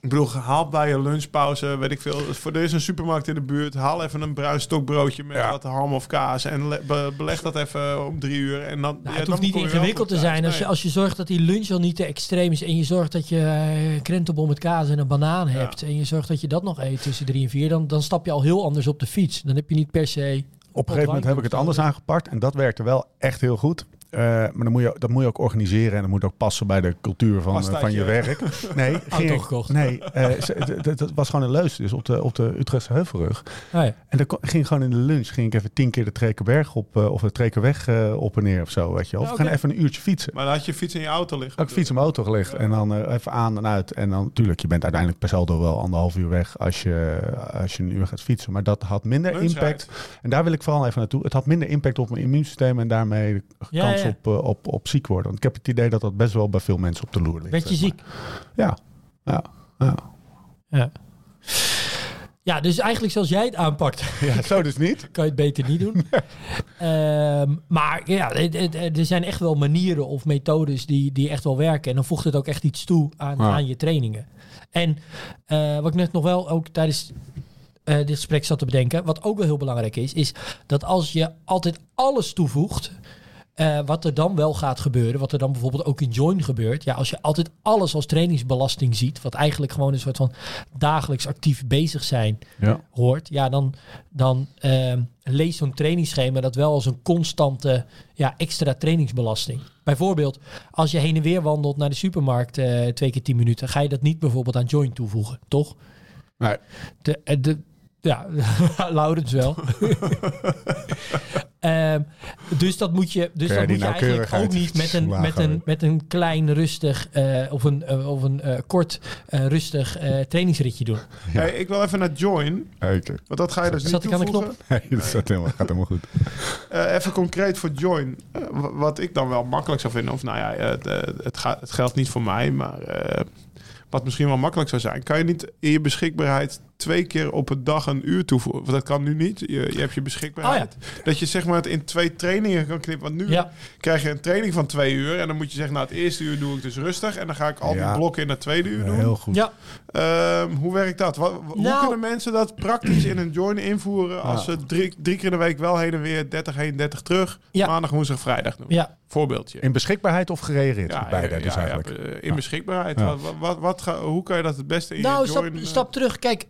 Ik bedoel, haal bij je lunchpauze, weet ik veel. Voor, er is een supermarkt in de buurt. Haal even een bruin stokbroodje met Ja. wat ham of kaas. En le- be- beleg dat even om drie uur. En dan, Nou, ja, het dan hoeft niet ingewikkeld te zijn. Als je, als je zorgt dat die lunch al niet te extreem is. En je zorgt dat je eh, krentenbol met kaas en een banaan hebt. En je zorgt dat je dat nog eet tussen drie en vier. Dan, dan stap je al heel anders op de fiets. Dan heb je niet per se... Op een gegeven moment heb ik het anders aangepakt. En dat werkte wel echt heel goed. Eh, maar dan moet je, dat moet je ook organiseren. En dat moet ook passen bij de cultuur van, eh, van je werk. Nee, ging Auto ik- gekocht. Nee, eh, dat was gewoon een leus. Dus op de, op de Utrechtse Heuvelrug. Ja. En dan ging ik gewoon in de lunch. Ging ik even tien keer de Trekerberg op. eh, of de Trekerweg eh, op en neer of zo. Weet je wel. Of Ja, we gaan even een uurtje fietsen. Maar dan had je fiets in je auto liggen. Ook fiets in mijn auto gelegd. En dan eh, even aan en uit. En dan natuurlijk, je bent uiteindelijk per saldo wel anderhalf uur weg als je, als je een uur gaat fietsen. Maar dat had minder Lunchrijd. impact. En daar wil ik vooral even naartoe. Het had minder impact op mijn immuunsysteem en daarmee de Ja, kans ja. Op, eh, op, op ziek worden. Want ik heb het idee dat dat best wel bij veel mensen op de loer ligt. Werd je zeg ziek? Ja. ja. ja. Ja. Ja, dus eigenlijk zoals jij het aanpakt, Ja, zo dus niet. kan je het beter niet doen. Ehm, maar ja, het- het- er zijn echt wel manieren of methodes die, die echt wel werken. En dan voegt het ook echt iets toe aan, Ja. aan je trainingen. En eh, wat ik net nog wel ook tijdens eh, dit gesprek zat te bedenken, wat ook wel heel belangrijk is, is dat als je altijd alles toevoegt. Eh, wat er dan wel gaat gebeuren, wat er dan bijvoorbeeld ook in Join gebeurt. Ja, als je altijd alles als trainingsbelasting ziet, wat eigenlijk gewoon een soort van dagelijks actief bezig zijn Ja. hoort, ja, dan, dan ehm lees zo'n trainingsschema dat wel als een constante ja, extra trainingsbelasting. Bijvoorbeeld, als je heen en weer wandelt naar de supermarkt eh, twee keer tien minuten, ga je dat niet bijvoorbeeld aan joint toevoegen, toch? Nee. De, eh, de, ja, Laurens wel. Ehm, dus dat moet je, dus dat moet je eigenlijk ook niet met een, met een, met een klein rustig eh, of een, eh, of een eh, kort eh, rustig eh, trainingsritje doen. Hey, ik wil even naar Join. Oké. Want dat ga je dus Zat niet ik aan de. Nee, dat helemaal, gaat helemaal goed. Eh, even concreet voor Join. Wat ik dan wel makkelijk zou vinden. Of nou ja, het, het, gaat, het geldt niet voor mij. Maar eh, wat misschien wel makkelijk zou zijn. Kan je niet in je beschikbaarheid twee keer op een dag een uur toevoegen? Want dat kan nu niet. Je, je hebt je beschikbaarheid. Dat je zeg maar het in twee trainingen kan knippen. Want nu Oh Ja. krijg je een training van twee uur. En dan moet je zeggen, nou het eerste uur doe ik dus rustig. En dan ga ik al Ja. die blokken in het tweede uur doen. Heel goed. Ja, Ehm, hoe werkt dat? Wat, Hoe Nou- kunnen mensen dat praktisch in een join invoeren als ze drie, drie keer in de week wel heen en weer 30 heen, 30 terug, Ja. maandag, woensdag, vrijdag doen? ja. Voorbeeldje. In beschikbaarheid of gereageerd? Ja, Beide ja, dus ja, eigenlijk. ja, eh, in Ja. beschikbaarheid. Ja. Wat, wat, wat, wat ga- hoe kan je dat het beste in Nou, je stap, join... eh, stap terug. Kijk,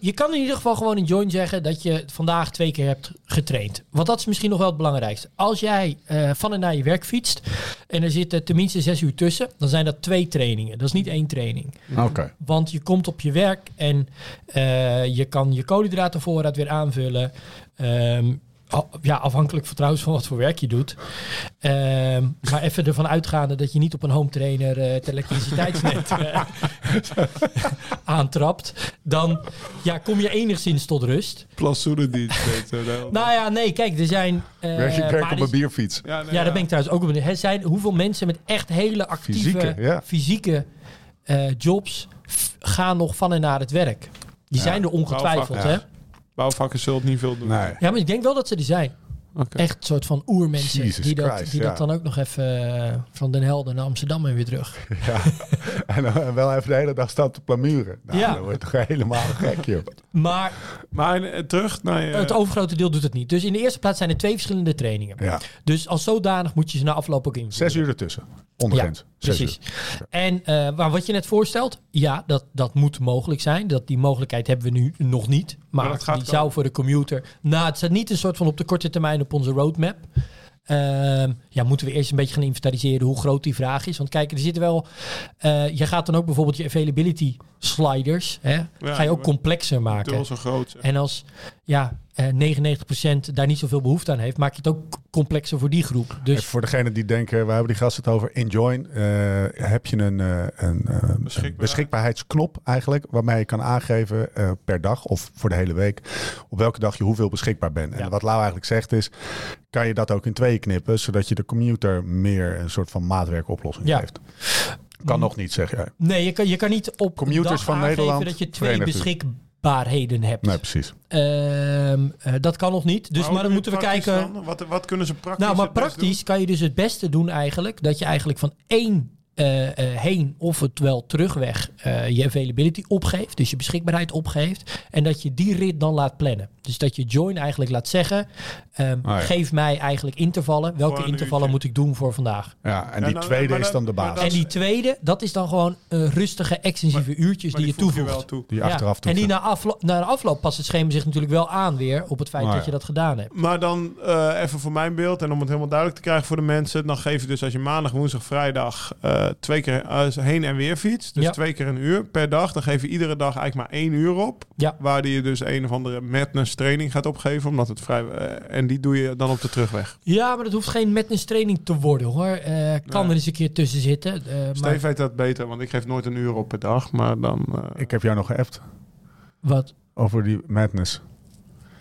je kan in ieder geval gewoon in Join zeggen dat je vandaag twee keer hebt getraind. Want dat is misschien nog wel het belangrijkste. Als jij eh, van en naar je werk fietst en er zitten tenminste zes uur tussen, dan zijn dat twee trainingen. Dat is niet één training. Oké. Want je komt op je werk en eh, je kan je koolhydratenvoorraad weer aanvullen. Ehm, ja, afhankelijk van trouwens van wat voor werk je doet. Ehm, maar even ervan uitgaande dat je niet op een home trainer eh, het elektriciteitsnet eh, aantrapt. Dan ja, kom je enigszins tot rust. Plassoenendienst. Nou ja, nee, kijk, er zijn... eh, Werk je werk maar op een bierfiets. ja, nee, ja, daar ben ik trouwens ook op benieuwd. Er zijn hoeveel mensen met echt hele actieve Fysieke, fysieke, ja. eh, jobs gaan nog van en naar het werk. Die Ja, zijn er ongetwijfeld, hè? Bouwvakkers zullen het niet veel doen. Nee. Ja, maar ik denk wel dat ze er zijn. Echt soort van oermensen Jesus die, dat, Christ, die ja. dat dan ook nog even eh, van Den Helder naar Amsterdam en weer terug. Ja. En dan wel even de hele dag staan te plamuren. Nou, Ja. dan word je toch helemaal gek, joh. Maar Maar eh, terug naar je... het overgrote deel doet het niet. Dus in de eerste plaats zijn er twee verschillende trainingen. Ja. Dus als zodanig moet je ze na afloop ook invoeren. Zes uur ertussen. Ondergrens. Zes Precies. uur. En eh, maar wat je net voorstelt, ja, dat, dat moet mogelijk zijn. Dat, die mogelijkheid hebben we nu nog niet. Maar, Maar dat gaat die komen. zou voor de commuter... Nou, het staat niet een soort van op de korte termijn op onze roadmap. Ehm, ja, moeten we eerst een beetje gaan inventariseren hoe groot die vraag is. Want kijk, er zitten wel... eh, je gaat dan ook bijvoorbeeld je availability sliders... Hè, ga je ook complexer maken. Zo groot. En als ja, eh, 99% daar niet zoveel behoefte aan heeft... maak je het ook complexer voor die groep. Dus voor degenen die denken, we hebben die gasten het over. In Join eh, heb je een, eh, een, eh, een Beschikbaar. beschikbaarheidsknop eigenlijk. Waarmee je kan aangeven eh, per dag of voor de hele week. Op welke dag je hoeveel beschikbaar bent. Ja. En wat Lau eigenlijk zegt is, kan je dat ook in tweeën knippen, zodat je de commuter meer een soort van maatwerkoplossing Ja. geeft. Kan nog niet, zeg jij. Nee, je kan, je kan niet op dag van Nederland, dat je twee beschikbaarheden hebt. Nee, precies. Ehm, eh, dat kan nog niet. Dus, maar dan moeten we kijken. dan? Wat, wat kunnen ze praktisch Nou, maar het best praktisch kan je dus het beste doen eigenlijk. Dat je eigenlijk van één heen of het wel terugweg eh, je availability opgeeft. Dus je beschikbaarheid opgeeft. En dat je die rit dan laat plannen. Dus dat je join eigenlijk laat zeggen. ehm, ja. Geef mij eigenlijk intervallen. Welke intervallen uurtje. moet ik doen voor vandaag? Ja, en die nou, tweede is dan de basis. En die tweede, dat is dan gewoon eh, rustige, extensieve uurtjes Maar die je voeg toevoegt. wel toe. die Ja, achteraf En die na, aflo na de afloop past het schema zich natuurlijk wel aan weer op het feit Nou dat ja. je dat gedaan hebt. Maar dan eh, even voor mijn beeld en om het helemaal duidelijk te krijgen voor de mensen. Dan geef je dus als je maandag, woensdag, vrijdag eh, twee keer eh, heen en weer fietst. Dus Ja. twee keer een uur per dag. Dan geef je iedere dag eigenlijk maar één uur op. Ja. Waar die je dus een of andere madness training gaat opgeven. Omdat het vrij... eh, en die doe je dan op de terugweg. Ja, maar dat hoeft geen madness training te worden hoor. Eh, kan Nee. er eens een keer tussen zitten. Eh, maar Steve weet dat beter, want ik geef nooit een uur op per dag. Maar dan... Ik heb jou nog geappt wat? over die madness.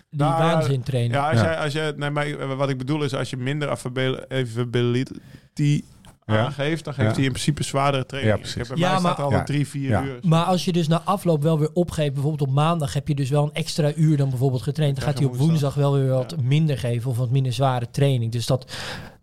Die Nou, waanzin trainen. Ja, als Ja. jij, als jij, nee, maar wat ik bedoel is, als je minder availability Ja. Aangeeft, dan geeft Ja. hij in principe zwaardere training. Ja, precies. Ik heb bij Ja, mij staat maar- er al drie, vier Ja. uur. Maar als je dus na afloop wel weer opgeeft, bijvoorbeeld op maandag heb je dus wel een extra uur dan bijvoorbeeld getraind. Dan gaat hij op woensdag. wel weer wat Ja. minder geven of wat minder zware training. Dus dat,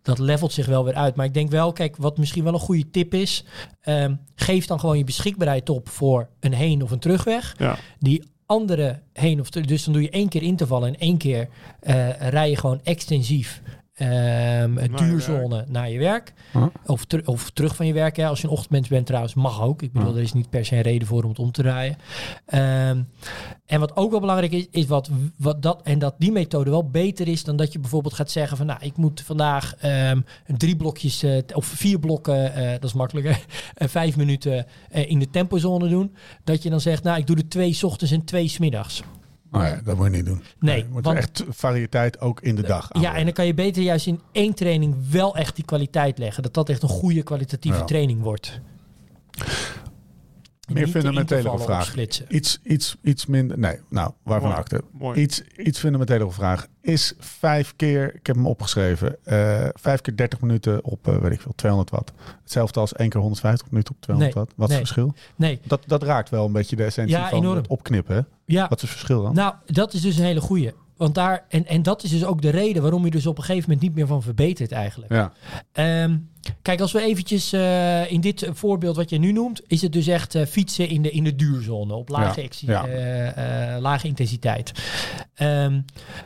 dat levelt zich wel weer uit. Maar ik denk wel, kijk, wat misschien wel een goede tip is, ehm, geef dan gewoon je beschikbaarheid op voor een heen of een terugweg. Ja. Die andere heen of terug, dus dan doe je één keer intervallen en één keer eh rij je gewoon extensief. Ehm, een je duurzone naar je werk. Huh? Of, ter- of terug van je werk. Hè. Als je een ochtendmens bent trouwens, mag ook. Ik bedoel, er is niet per se een reden voor om het om te draaien. Ehm, en wat ook wel belangrijk is, is wat, wat dat, en dat die methode wel beter is dan dat je bijvoorbeeld gaat zeggen van nou, ik moet vandaag ehm, drie blokjes eh, of vier blokken, eh, dat is makkelijker, eh, vijf minuten eh, in de tempozone doen. Dat je dan zegt, nou, ik doe er twee ochtends en twee 's middags. Ja, dat moet je niet doen. Nee, je moet want- echt variëteit ook in de dag Ja, aanbrengen. en dan kan je beter juist in één training wel echt die kwaliteit leggen. Dat dat echt een goede kwalitatieve Ja. training wordt. Meer fundamentele vraag. Iets, iets, iets minder. Nee, nou, waarvan Mooi. acte. Mooi. Iets, iets fundamentele vraag. Is vijf keer, ik heb hem opgeschreven, eh, vijf keer 30 minuten op, eh, weet ik veel, 200 watt. Hetzelfde als één keer 150 minuten op 200 Nee, watt. Wat is nee. het verschil? Nee, Dat, dat raakt wel een beetje de essentie Ja, van enorm. het opknippen. Hè? ja. Wat is het verschil dan? Nou, dat is dus een hele goeie. Want daar, en, en dat is dus ook de reden waarom je dus op een gegeven moment niet meer van verbetert eigenlijk. ja. Ehm, kijk, als we eventjes eh, in dit voorbeeld wat je nu noemt, is het dus echt eh, fietsen in de, in de duurzone op lage, Ja, exi- ja. eh, lage intensiteit. Ehm,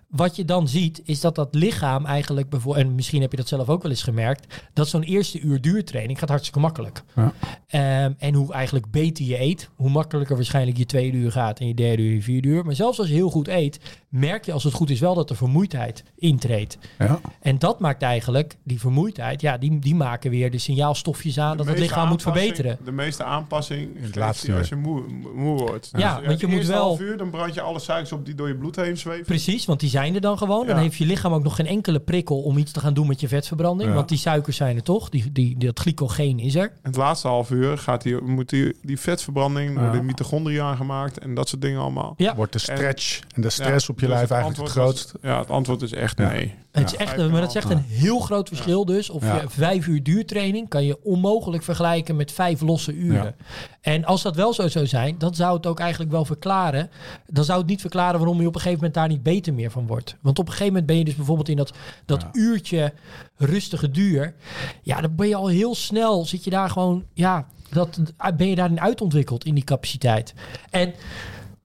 wat je dan ziet, is dat dat lichaam eigenlijk bijvoorbeeld, en misschien heb je dat zelf ook wel eens gemerkt, dat zo'n eerste uur duurtraining gaat hartstikke makkelijk. Ja. Ehm, en hoe eigenlijk beter je eet, hoe makkelijker waarschijnlijk je tweede uur gaat en je derde uur, je vierde uur. Maar zelfs als je heel goed eet, merk je als het goed is wel dat er vermoeidheid intreedt. Ja. En dat maakt eigenlijk, die vermoeidheid, ja, die, die maken weer de signaalstofjes aan De dat het lichaam moet verbeteren. De meeste aanpassing het geeft laatste als uur. je moe, moe wordt. Ja, Dus want je het moet wel- half uur, dan brand je alle suikers op die door je bloed heen zweven. Precies, want die zijn er dan gewoon. Dan heeft je lichaam ook nog geen enkele prikkel om iets te gaan doen met je vetverbranding. Ja. Want die suikers zijn er toch, die, die, dat glycogeen is er. En het laatste half uur gaat die, moet die, die vetverbranding door Ja. de mitochondria aangemaakt en dat soort dingen allemaal. Ja, Wordt de stretch en de stress Ja, op je dus lijf het eigenlijk het grootst. ja, het antwoord is echt Ja. nee. het is echt, maar dat is een echt een heel groot verschil dus. Of Ja. je vijf uur duurtraining kan je onmogelijk vergelijken met vijf losse uren. Ja. En als dat wel zo zou zijn, dan zou het ook eigenlijk wel verklaren. Dan zou het niet verklaren waarom je op een gegeven moment daar niet beter meer van wordt. Want op een gegeven moment ben je dus bijvoorbeeld in dat, dat Ja. uurtje rustige duur. Ja, dan ben je al heel snel, zit je daar gewoon, ja, dat, ben je daarin uitontwikkeld in die capaciteit. En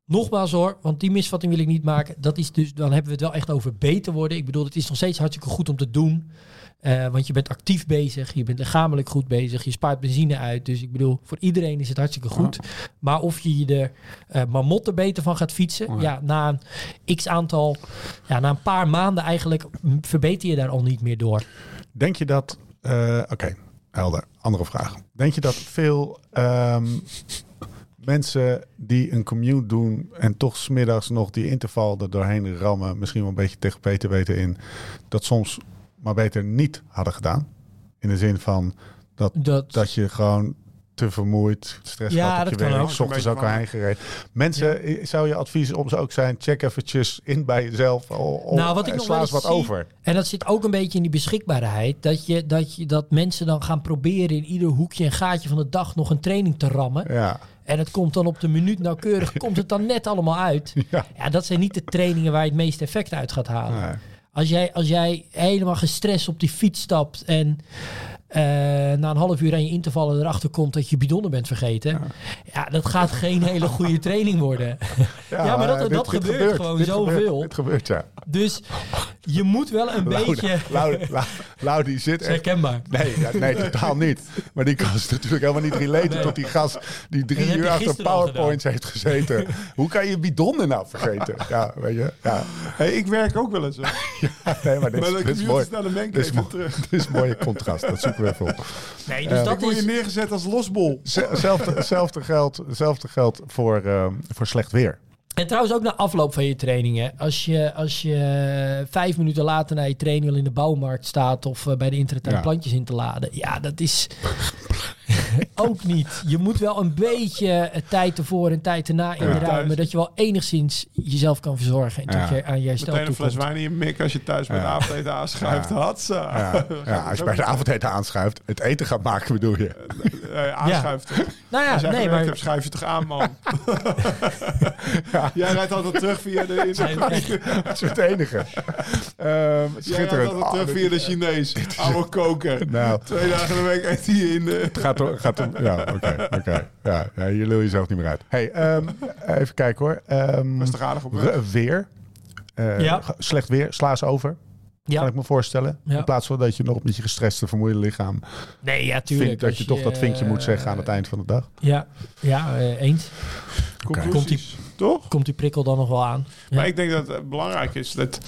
nogmaals hoor, want die misvatting wil ik niet maken. Dat is dus, dan hebben we het wel echt over beter worden. Ik bedoel, het is nog steeds hartstikke goed om te doen. Eh, want je bent actief bezig, je bent lichamelijk goed bezig, je spaart benzine uit. Dus ik bedoel, voor iedereen is het hartstikke goed. Maar of je je er eh marmotten beter van gaat fietsen, Oh ja. na een x aantal, ja, na een paar maanden eigenlijk verbeter je daar al niet meer door. Denk je dat... eh, Oké, helder. Andere vraag. Denk je dat veel ehm, mensen die een commute doen... en toch smiddags nog die interval er doorheen rammen... misschien wel een beetje tegen Peter weten in... dat soms maar beter niet hadden gedaan? In de zin van dat, Dat, dat je gewoon te vermoeid, stress Ja, op dat je kan werk, ook. s ochtends ook al heen gereden. Mensen, eh, zou je advies om ze ook zijn, check eventjes in bij jezelf. Nou, wat ik en nog sla wel eens eens wat zie- over. En dat zit ook een beetje in die beschikbaarheid. Dat, je, dat, je, dat mensen dan gaan proberen in ieder hoekje en gaatje van de dag nog een training te rammen. Ja, En het komt dan op de minuut nauwkeurig, komt het dan net allemaal uit. ja. Ja, dat zijn niet de trainingen waar je het meeste effect uit gaat halen. Nee. Als, jij, als jij helemaal gestrest op die fiets stapt en eh, na een half uur aan je intervallen erachter komt dat je bidonnen bent vergeten. Ja, dat gaat geen hele goede training worden. Ja, maar dat- dat gebeurt gewoon dit zoveel. Gebeurt, dit gebeurt, ja. Dus je moet wel een beetje... Lau, die zit echt... herkenbaar. Nee, ja, nee, totaal niet. Maar die kan is natuurlijk helemaal niet related Nee. tot die gast die drie uur achter PowerPoints heeft gezeten. Hoe kan je bidonnen nou vergeten? Ja, weet je? Ja, Hey, ik werk ook wel eens. hoor. nee, maar dit, Maar is- dit mooi. Dit is, mooi. terug. dit is een mooie contrast. Dat zoeken we Nee, dus Eh, dat word is... je neergezet als losbol. Z- Hetzelfde, hetzelfde geldt, hetzelfde geldt voor, ehm, voor slecht weer. En trouwens ook na afloop van je trainingen. Als je, als je vijf minuten later naar je training al in de bouwmarkt staat of eh, bij de intertuin Ja. plantjes in te laden. Ja, dat is ook niet. Je moet wel een beetje eh, tijd ervoor en tijd erna inruimen. Thuis. Dat je wel enigszins jezelf kan verzorgen. En Ja. je aan je herstel Meteen een fles wijn in je mik als je thuis bij de Ja. avondeten aanschuift. Hatsa. Ja, ja, als je bij de avondeten aanschuift, het eten gaat maken bedoel je. Eh, aanschuift. Nou Als ja, jij nee, maar... hebt, schuif je toch aan, man. Jij rijdt altijd terug via de... Dat is het enige. Ehm Jij rijdt schitterend. altijd Ah, terug dit- via de Chinees. Oude koker. Nou, Twee dagen in de week eet hij in de... het gaat om... Gaat om ja, oké. oké. Ja, ja, hier lul je zelf niet meer uit. Hey, ehm, even kijken hoor. Ehm, aardig op weer. Eh, Ja. Slecht weer, sla ze over. Kan Ja, ik me voorstellen. Ja. In plaats van dat je nog met je gestreste, vermoeide lichaam... nee, ja, tuurlijk. vindt dat je toch dat vinkje moet zeggen aan het eh, eind van de dag. Ja, ja eh, eens. Conclusies. Toch? Komt die prikkel dan nog wel aan? Ja. Maar ik denk dat het belangrijk is dat...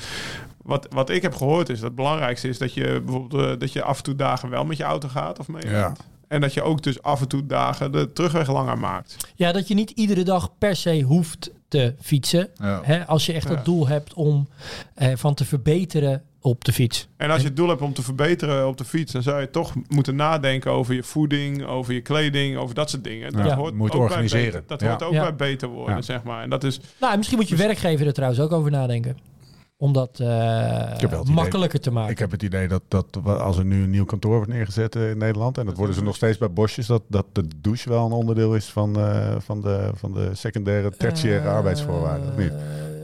Wat, wat ik heb gehoord is dat het belangrijkste is dat je bijvoorbeeld eh, dat je af en toe dagen wel met je auto gaat of mee. Ja. En dat je ook dus af en toe dagen de terugweg langer maakt. Ja, dat je niet iedere dag per se hoeft te fietsen. Ja. Hè, als je echt Ja. het doel hebt om eh, van te verbeteren op de fiets. En als je het doel hebt om te verbeteren op de fiets, dan zou je toch moeten nadenken over je voeding, over je kleding, over dat soort dingen. Dat Ja, hoort moet ook bij organiseren. beter- dat Ja. hoort ook Ja. bij beter worden, Ja. zeg maar. En dat is Nou, en misschien moet je werkgever er trouwens ook over nadenken. Om dat eh, makkelijker te maken. Ik heb het idee dat, dat als er nu een nieuw kantoor wordt neergezet eh, in Nederland... en dat worden ze nog steeds bij Bosjes... dat, dat de douche wel een onderdeel is van, eh, van, de, van de secundaire, tertiaire arbeidsvoorwaarden. Of niet?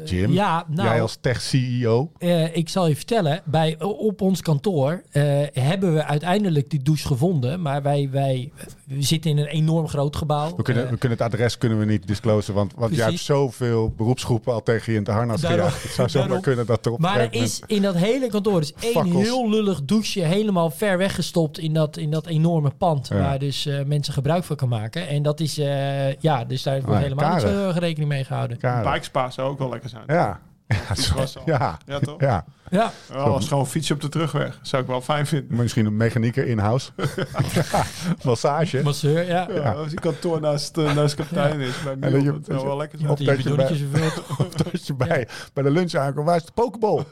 Jim? Ja, nou, Jij als tech-CEO? eh, ik zal je vertellen. Bij, op ons kantoor eh, hebben we uiteindelijk die douche gevonden. Maar wij, wij we zitten in een enorm groot gebouw. We kunnen, Eh, we kunnen het adres kunnen we niet disclosen... want, want jij hebt zoveel beroepsgroepen al tegen je in de harnas Daarom- gejaagd. Het zou zomaar daarom. kunnen dat er op een Maar er is in dat hele kantoor is één Fakkels. heel lullig douche helemaal ver weggestopt in dat, in dat enorme pand. Ja. Waar dus eh, mensen gebruik van kan maken. En dat is, eh, ja, dus daar wordt Ah, helemaal niet zo rekening mee gehouden. bikespa zou ook wel lekker zijn. Ja. Ja, zo- ja, Ja, toch? ja. Ja, Wel als gewoon fietsje op de terugweg. Zou ik wel fijn vinden. Misschien een mechanieker in-house. ja, massage. masseur, ja. Ja, als die kantoor naast, eh, naast kapitein is. Bij En dat je- dat zou wel lekker zijn. Of Die dat je vervult. Of dat je bij, bij de lunch aankomt. Waar is de pokeball?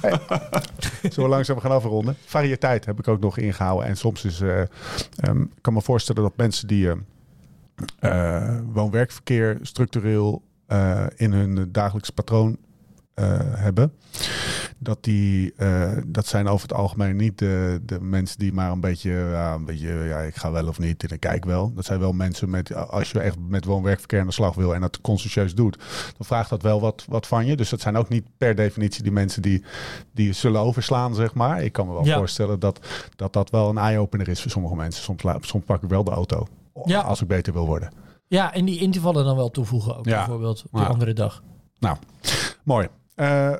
Hey. Zullen we langzaam gaan afronden? Variëteit heb ik ook nog ingehouden. En soms is... eh, ehm, ik kan me voorstellen dat mensen die... eh, eh, woon-werkverkeer structureel in hun dagelijks patroon eh, hebben. Dat, die, eh, dat zijn over het algemeen niet de, de mensen die maar een beetje, ja, een beetje, ja, ik ga wel of niet en ik kijk wel. Dat zijn wel mensen met, als je echt met woon-werkverkeer aan de slag wil en dat consciëntieus doet, dan vraagt dat wel wat, wat van je. Dus dat zijn ook niet per definitie die mensen die, die je zullen overslaan, zeg maar. Ik kan me wel Ja. voorstellen dat, dat dat wel een eye-opener is voor sommige mensen. Soms, pak ik wel de auto Ja. als ik beter wil worden. Ja, en die intervallen dan wel toevoegen ook, Ja. bijvoorbeeld op de Ja. andere dag. Nou, mooi. Eh,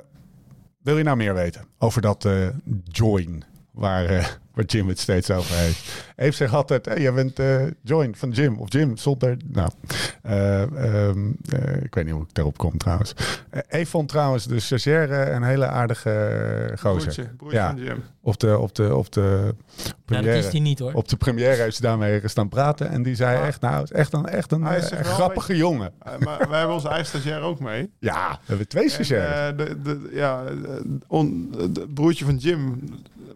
wil je nou meer weten over dat eh, join waar, eh, waar Jim het steeds over heeft? Eve zegt altijd, hey, jij bent eh, join van Jim of Jim zonder... Nou, eh, ehm, eh, ik weet niet hoe ik daarop kom trouwens. Eve vond trouwens de stagiaire een hele aardige gozer. Broertje, broertje Ja. van Jim. Op de, op de, op de Ja, dat première. is die niet hoor. op de première heeft ze daarmee gestaan praten. En die zei Ah. echt, nou, is echt een, echt een, Hij grappige jongen. Maar wij hebben onze eigen stagiair ook mee. Ja, we hebben twee stagiaires. eh, de, de, ja, on, het broertje van Jim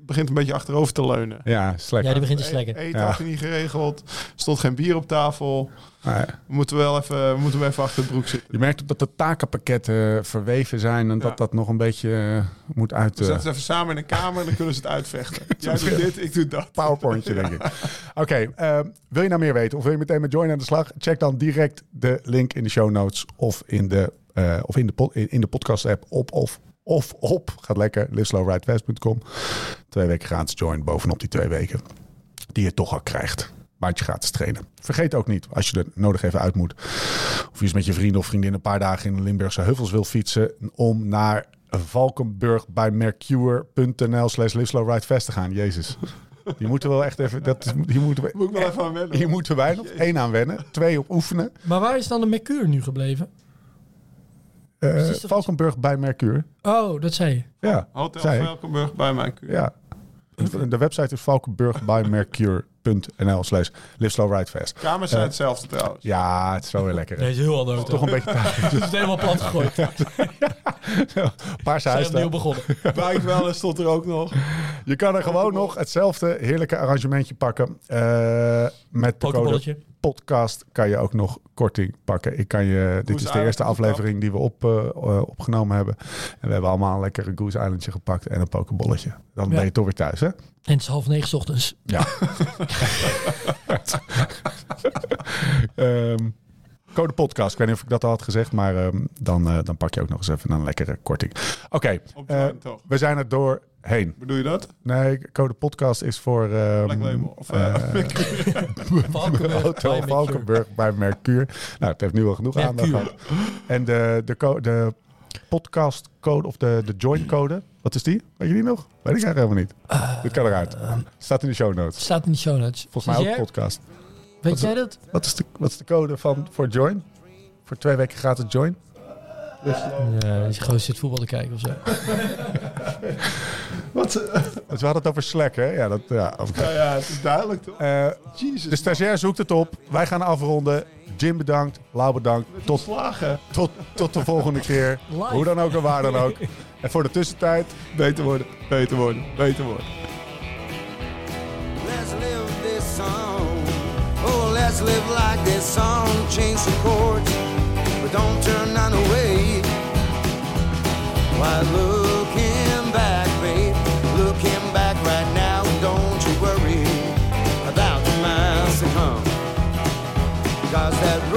begint een beetje achterover te leunen. Ja, slecht. Ja, die begint te slekken. E- Eten Ja. had je niet geregeld. stond geen bier op tafel. Nee. We moeten wel even, we moeten wel even achter het broek zitten. Je merkt ook dat de takenpakketten eh, verweven zijn en dat Ja. dat nog een beetje eh, moet uit We de zetten ze even samen in een kamer en dan kunnen ze het uitvechten. Jij doet dit, ik doe dat. powerpointje, denk ik. Oké, eh, wil je nou meer weten of wil je meteen met Join aan de slag? Check dan direct de link in de show notes of in de, eh, of in de, in de podcast app op of of op. Gaat lekker, liveslowridefast.com. Twee weken gratis Join bovenop die twee weken die je toch al krijgt. Maandje gratis trainen. Vergeet ook niet, als je er nodig even uit moet. Of je eens met je vrienden of vriendinnen een paar dagen in de Limburgse heuvels wil fietsen. Om naar Valkenburg bij Mercure.nl slash liveslowridefast te gaan. Jezus. Die moeten we wel echt even... Dat, hier, moeten we, Moet ik wel even aan wennen. hier moeten wij nog één aan wennen. Twee op oefenen. Maar waar is dan de Mercure nu gebleven? Eh, Valkenburg bij Mercure. Oh, dat zei je. Ja, Hotel zei. Valkenburg bij mijn kuur. Ja. De website is valkenburgbymercure.nl slash liveslowridefast. Kamers zijn Eh, hetzelfde trouwens. Ja, het is wel weer lekker. Nee, is heel anders. Toch een beetje Het is helemaal plat gegooid. We paarse zijn huis. opnieuw begonnen. Wijkwellen stond er ook nog. Je kan er gewoon nog hetzelfde heerlijke arrangementje pakken. Eh, met de code. Podcast kan je ook nog korting pakken. Ik kan je, dit is de eerste aflevering die we op, eh, eh, opgenomen hebben. En we hebben allemaal een lekkere Goose Islandje gepakt en een pokebolletje. Dan Ja. ben je toch weer thuis, hè? En het is half negen 's ochtends. Ja. Ehm, code podcast. Ik weet niet of ik dat al had gezegd, maar ehm, dan, eh, dan pak je ook nog eens even een lekkere korting. Oké, we zijn er doorheen. Bedoel je dat? Nee, code podcast is voor ehm, Black Label. Of, eh, Valkenburg Hotel bij Valkenburg bij Mercure. Nou, het heeft nu wel genoeg Mercure. aandacht gehad. En de, de, co- de podcastcode of de, de join code, wat is die? Weet je die nog? Weet ik eigenlijk helemaal niet. Dit kan eruit. Staat in de show notes. Staat in de show notes. Volgens mij ook podcast. Weet jij dat? Wat is de, wat is de code van, voor join? Voor twee weken gratis join? Ja, je gewoon zit voetbal te kijken of zo. Wat? Dus we hadden het over Slack, hè? Ja, dat, ja, oké. Ja, ja, het is duidelijk toch? Eh, Jezus. de stagiair zoekt het op. Wij gaan afronden. Jim bedankt. Lau bedankt. Tot, slagen. tot, tot de volgende keer. Live. Hoe dan ook en waar dan ook. En voor de tussentijd... Beter worden, beter worden, beter worden. Let's live this song. Oh, let's live like this song. Change the chords, but don't turn none away. Why looking back, babe? Looking back right now. Don't you worry about the miles to come. Cause that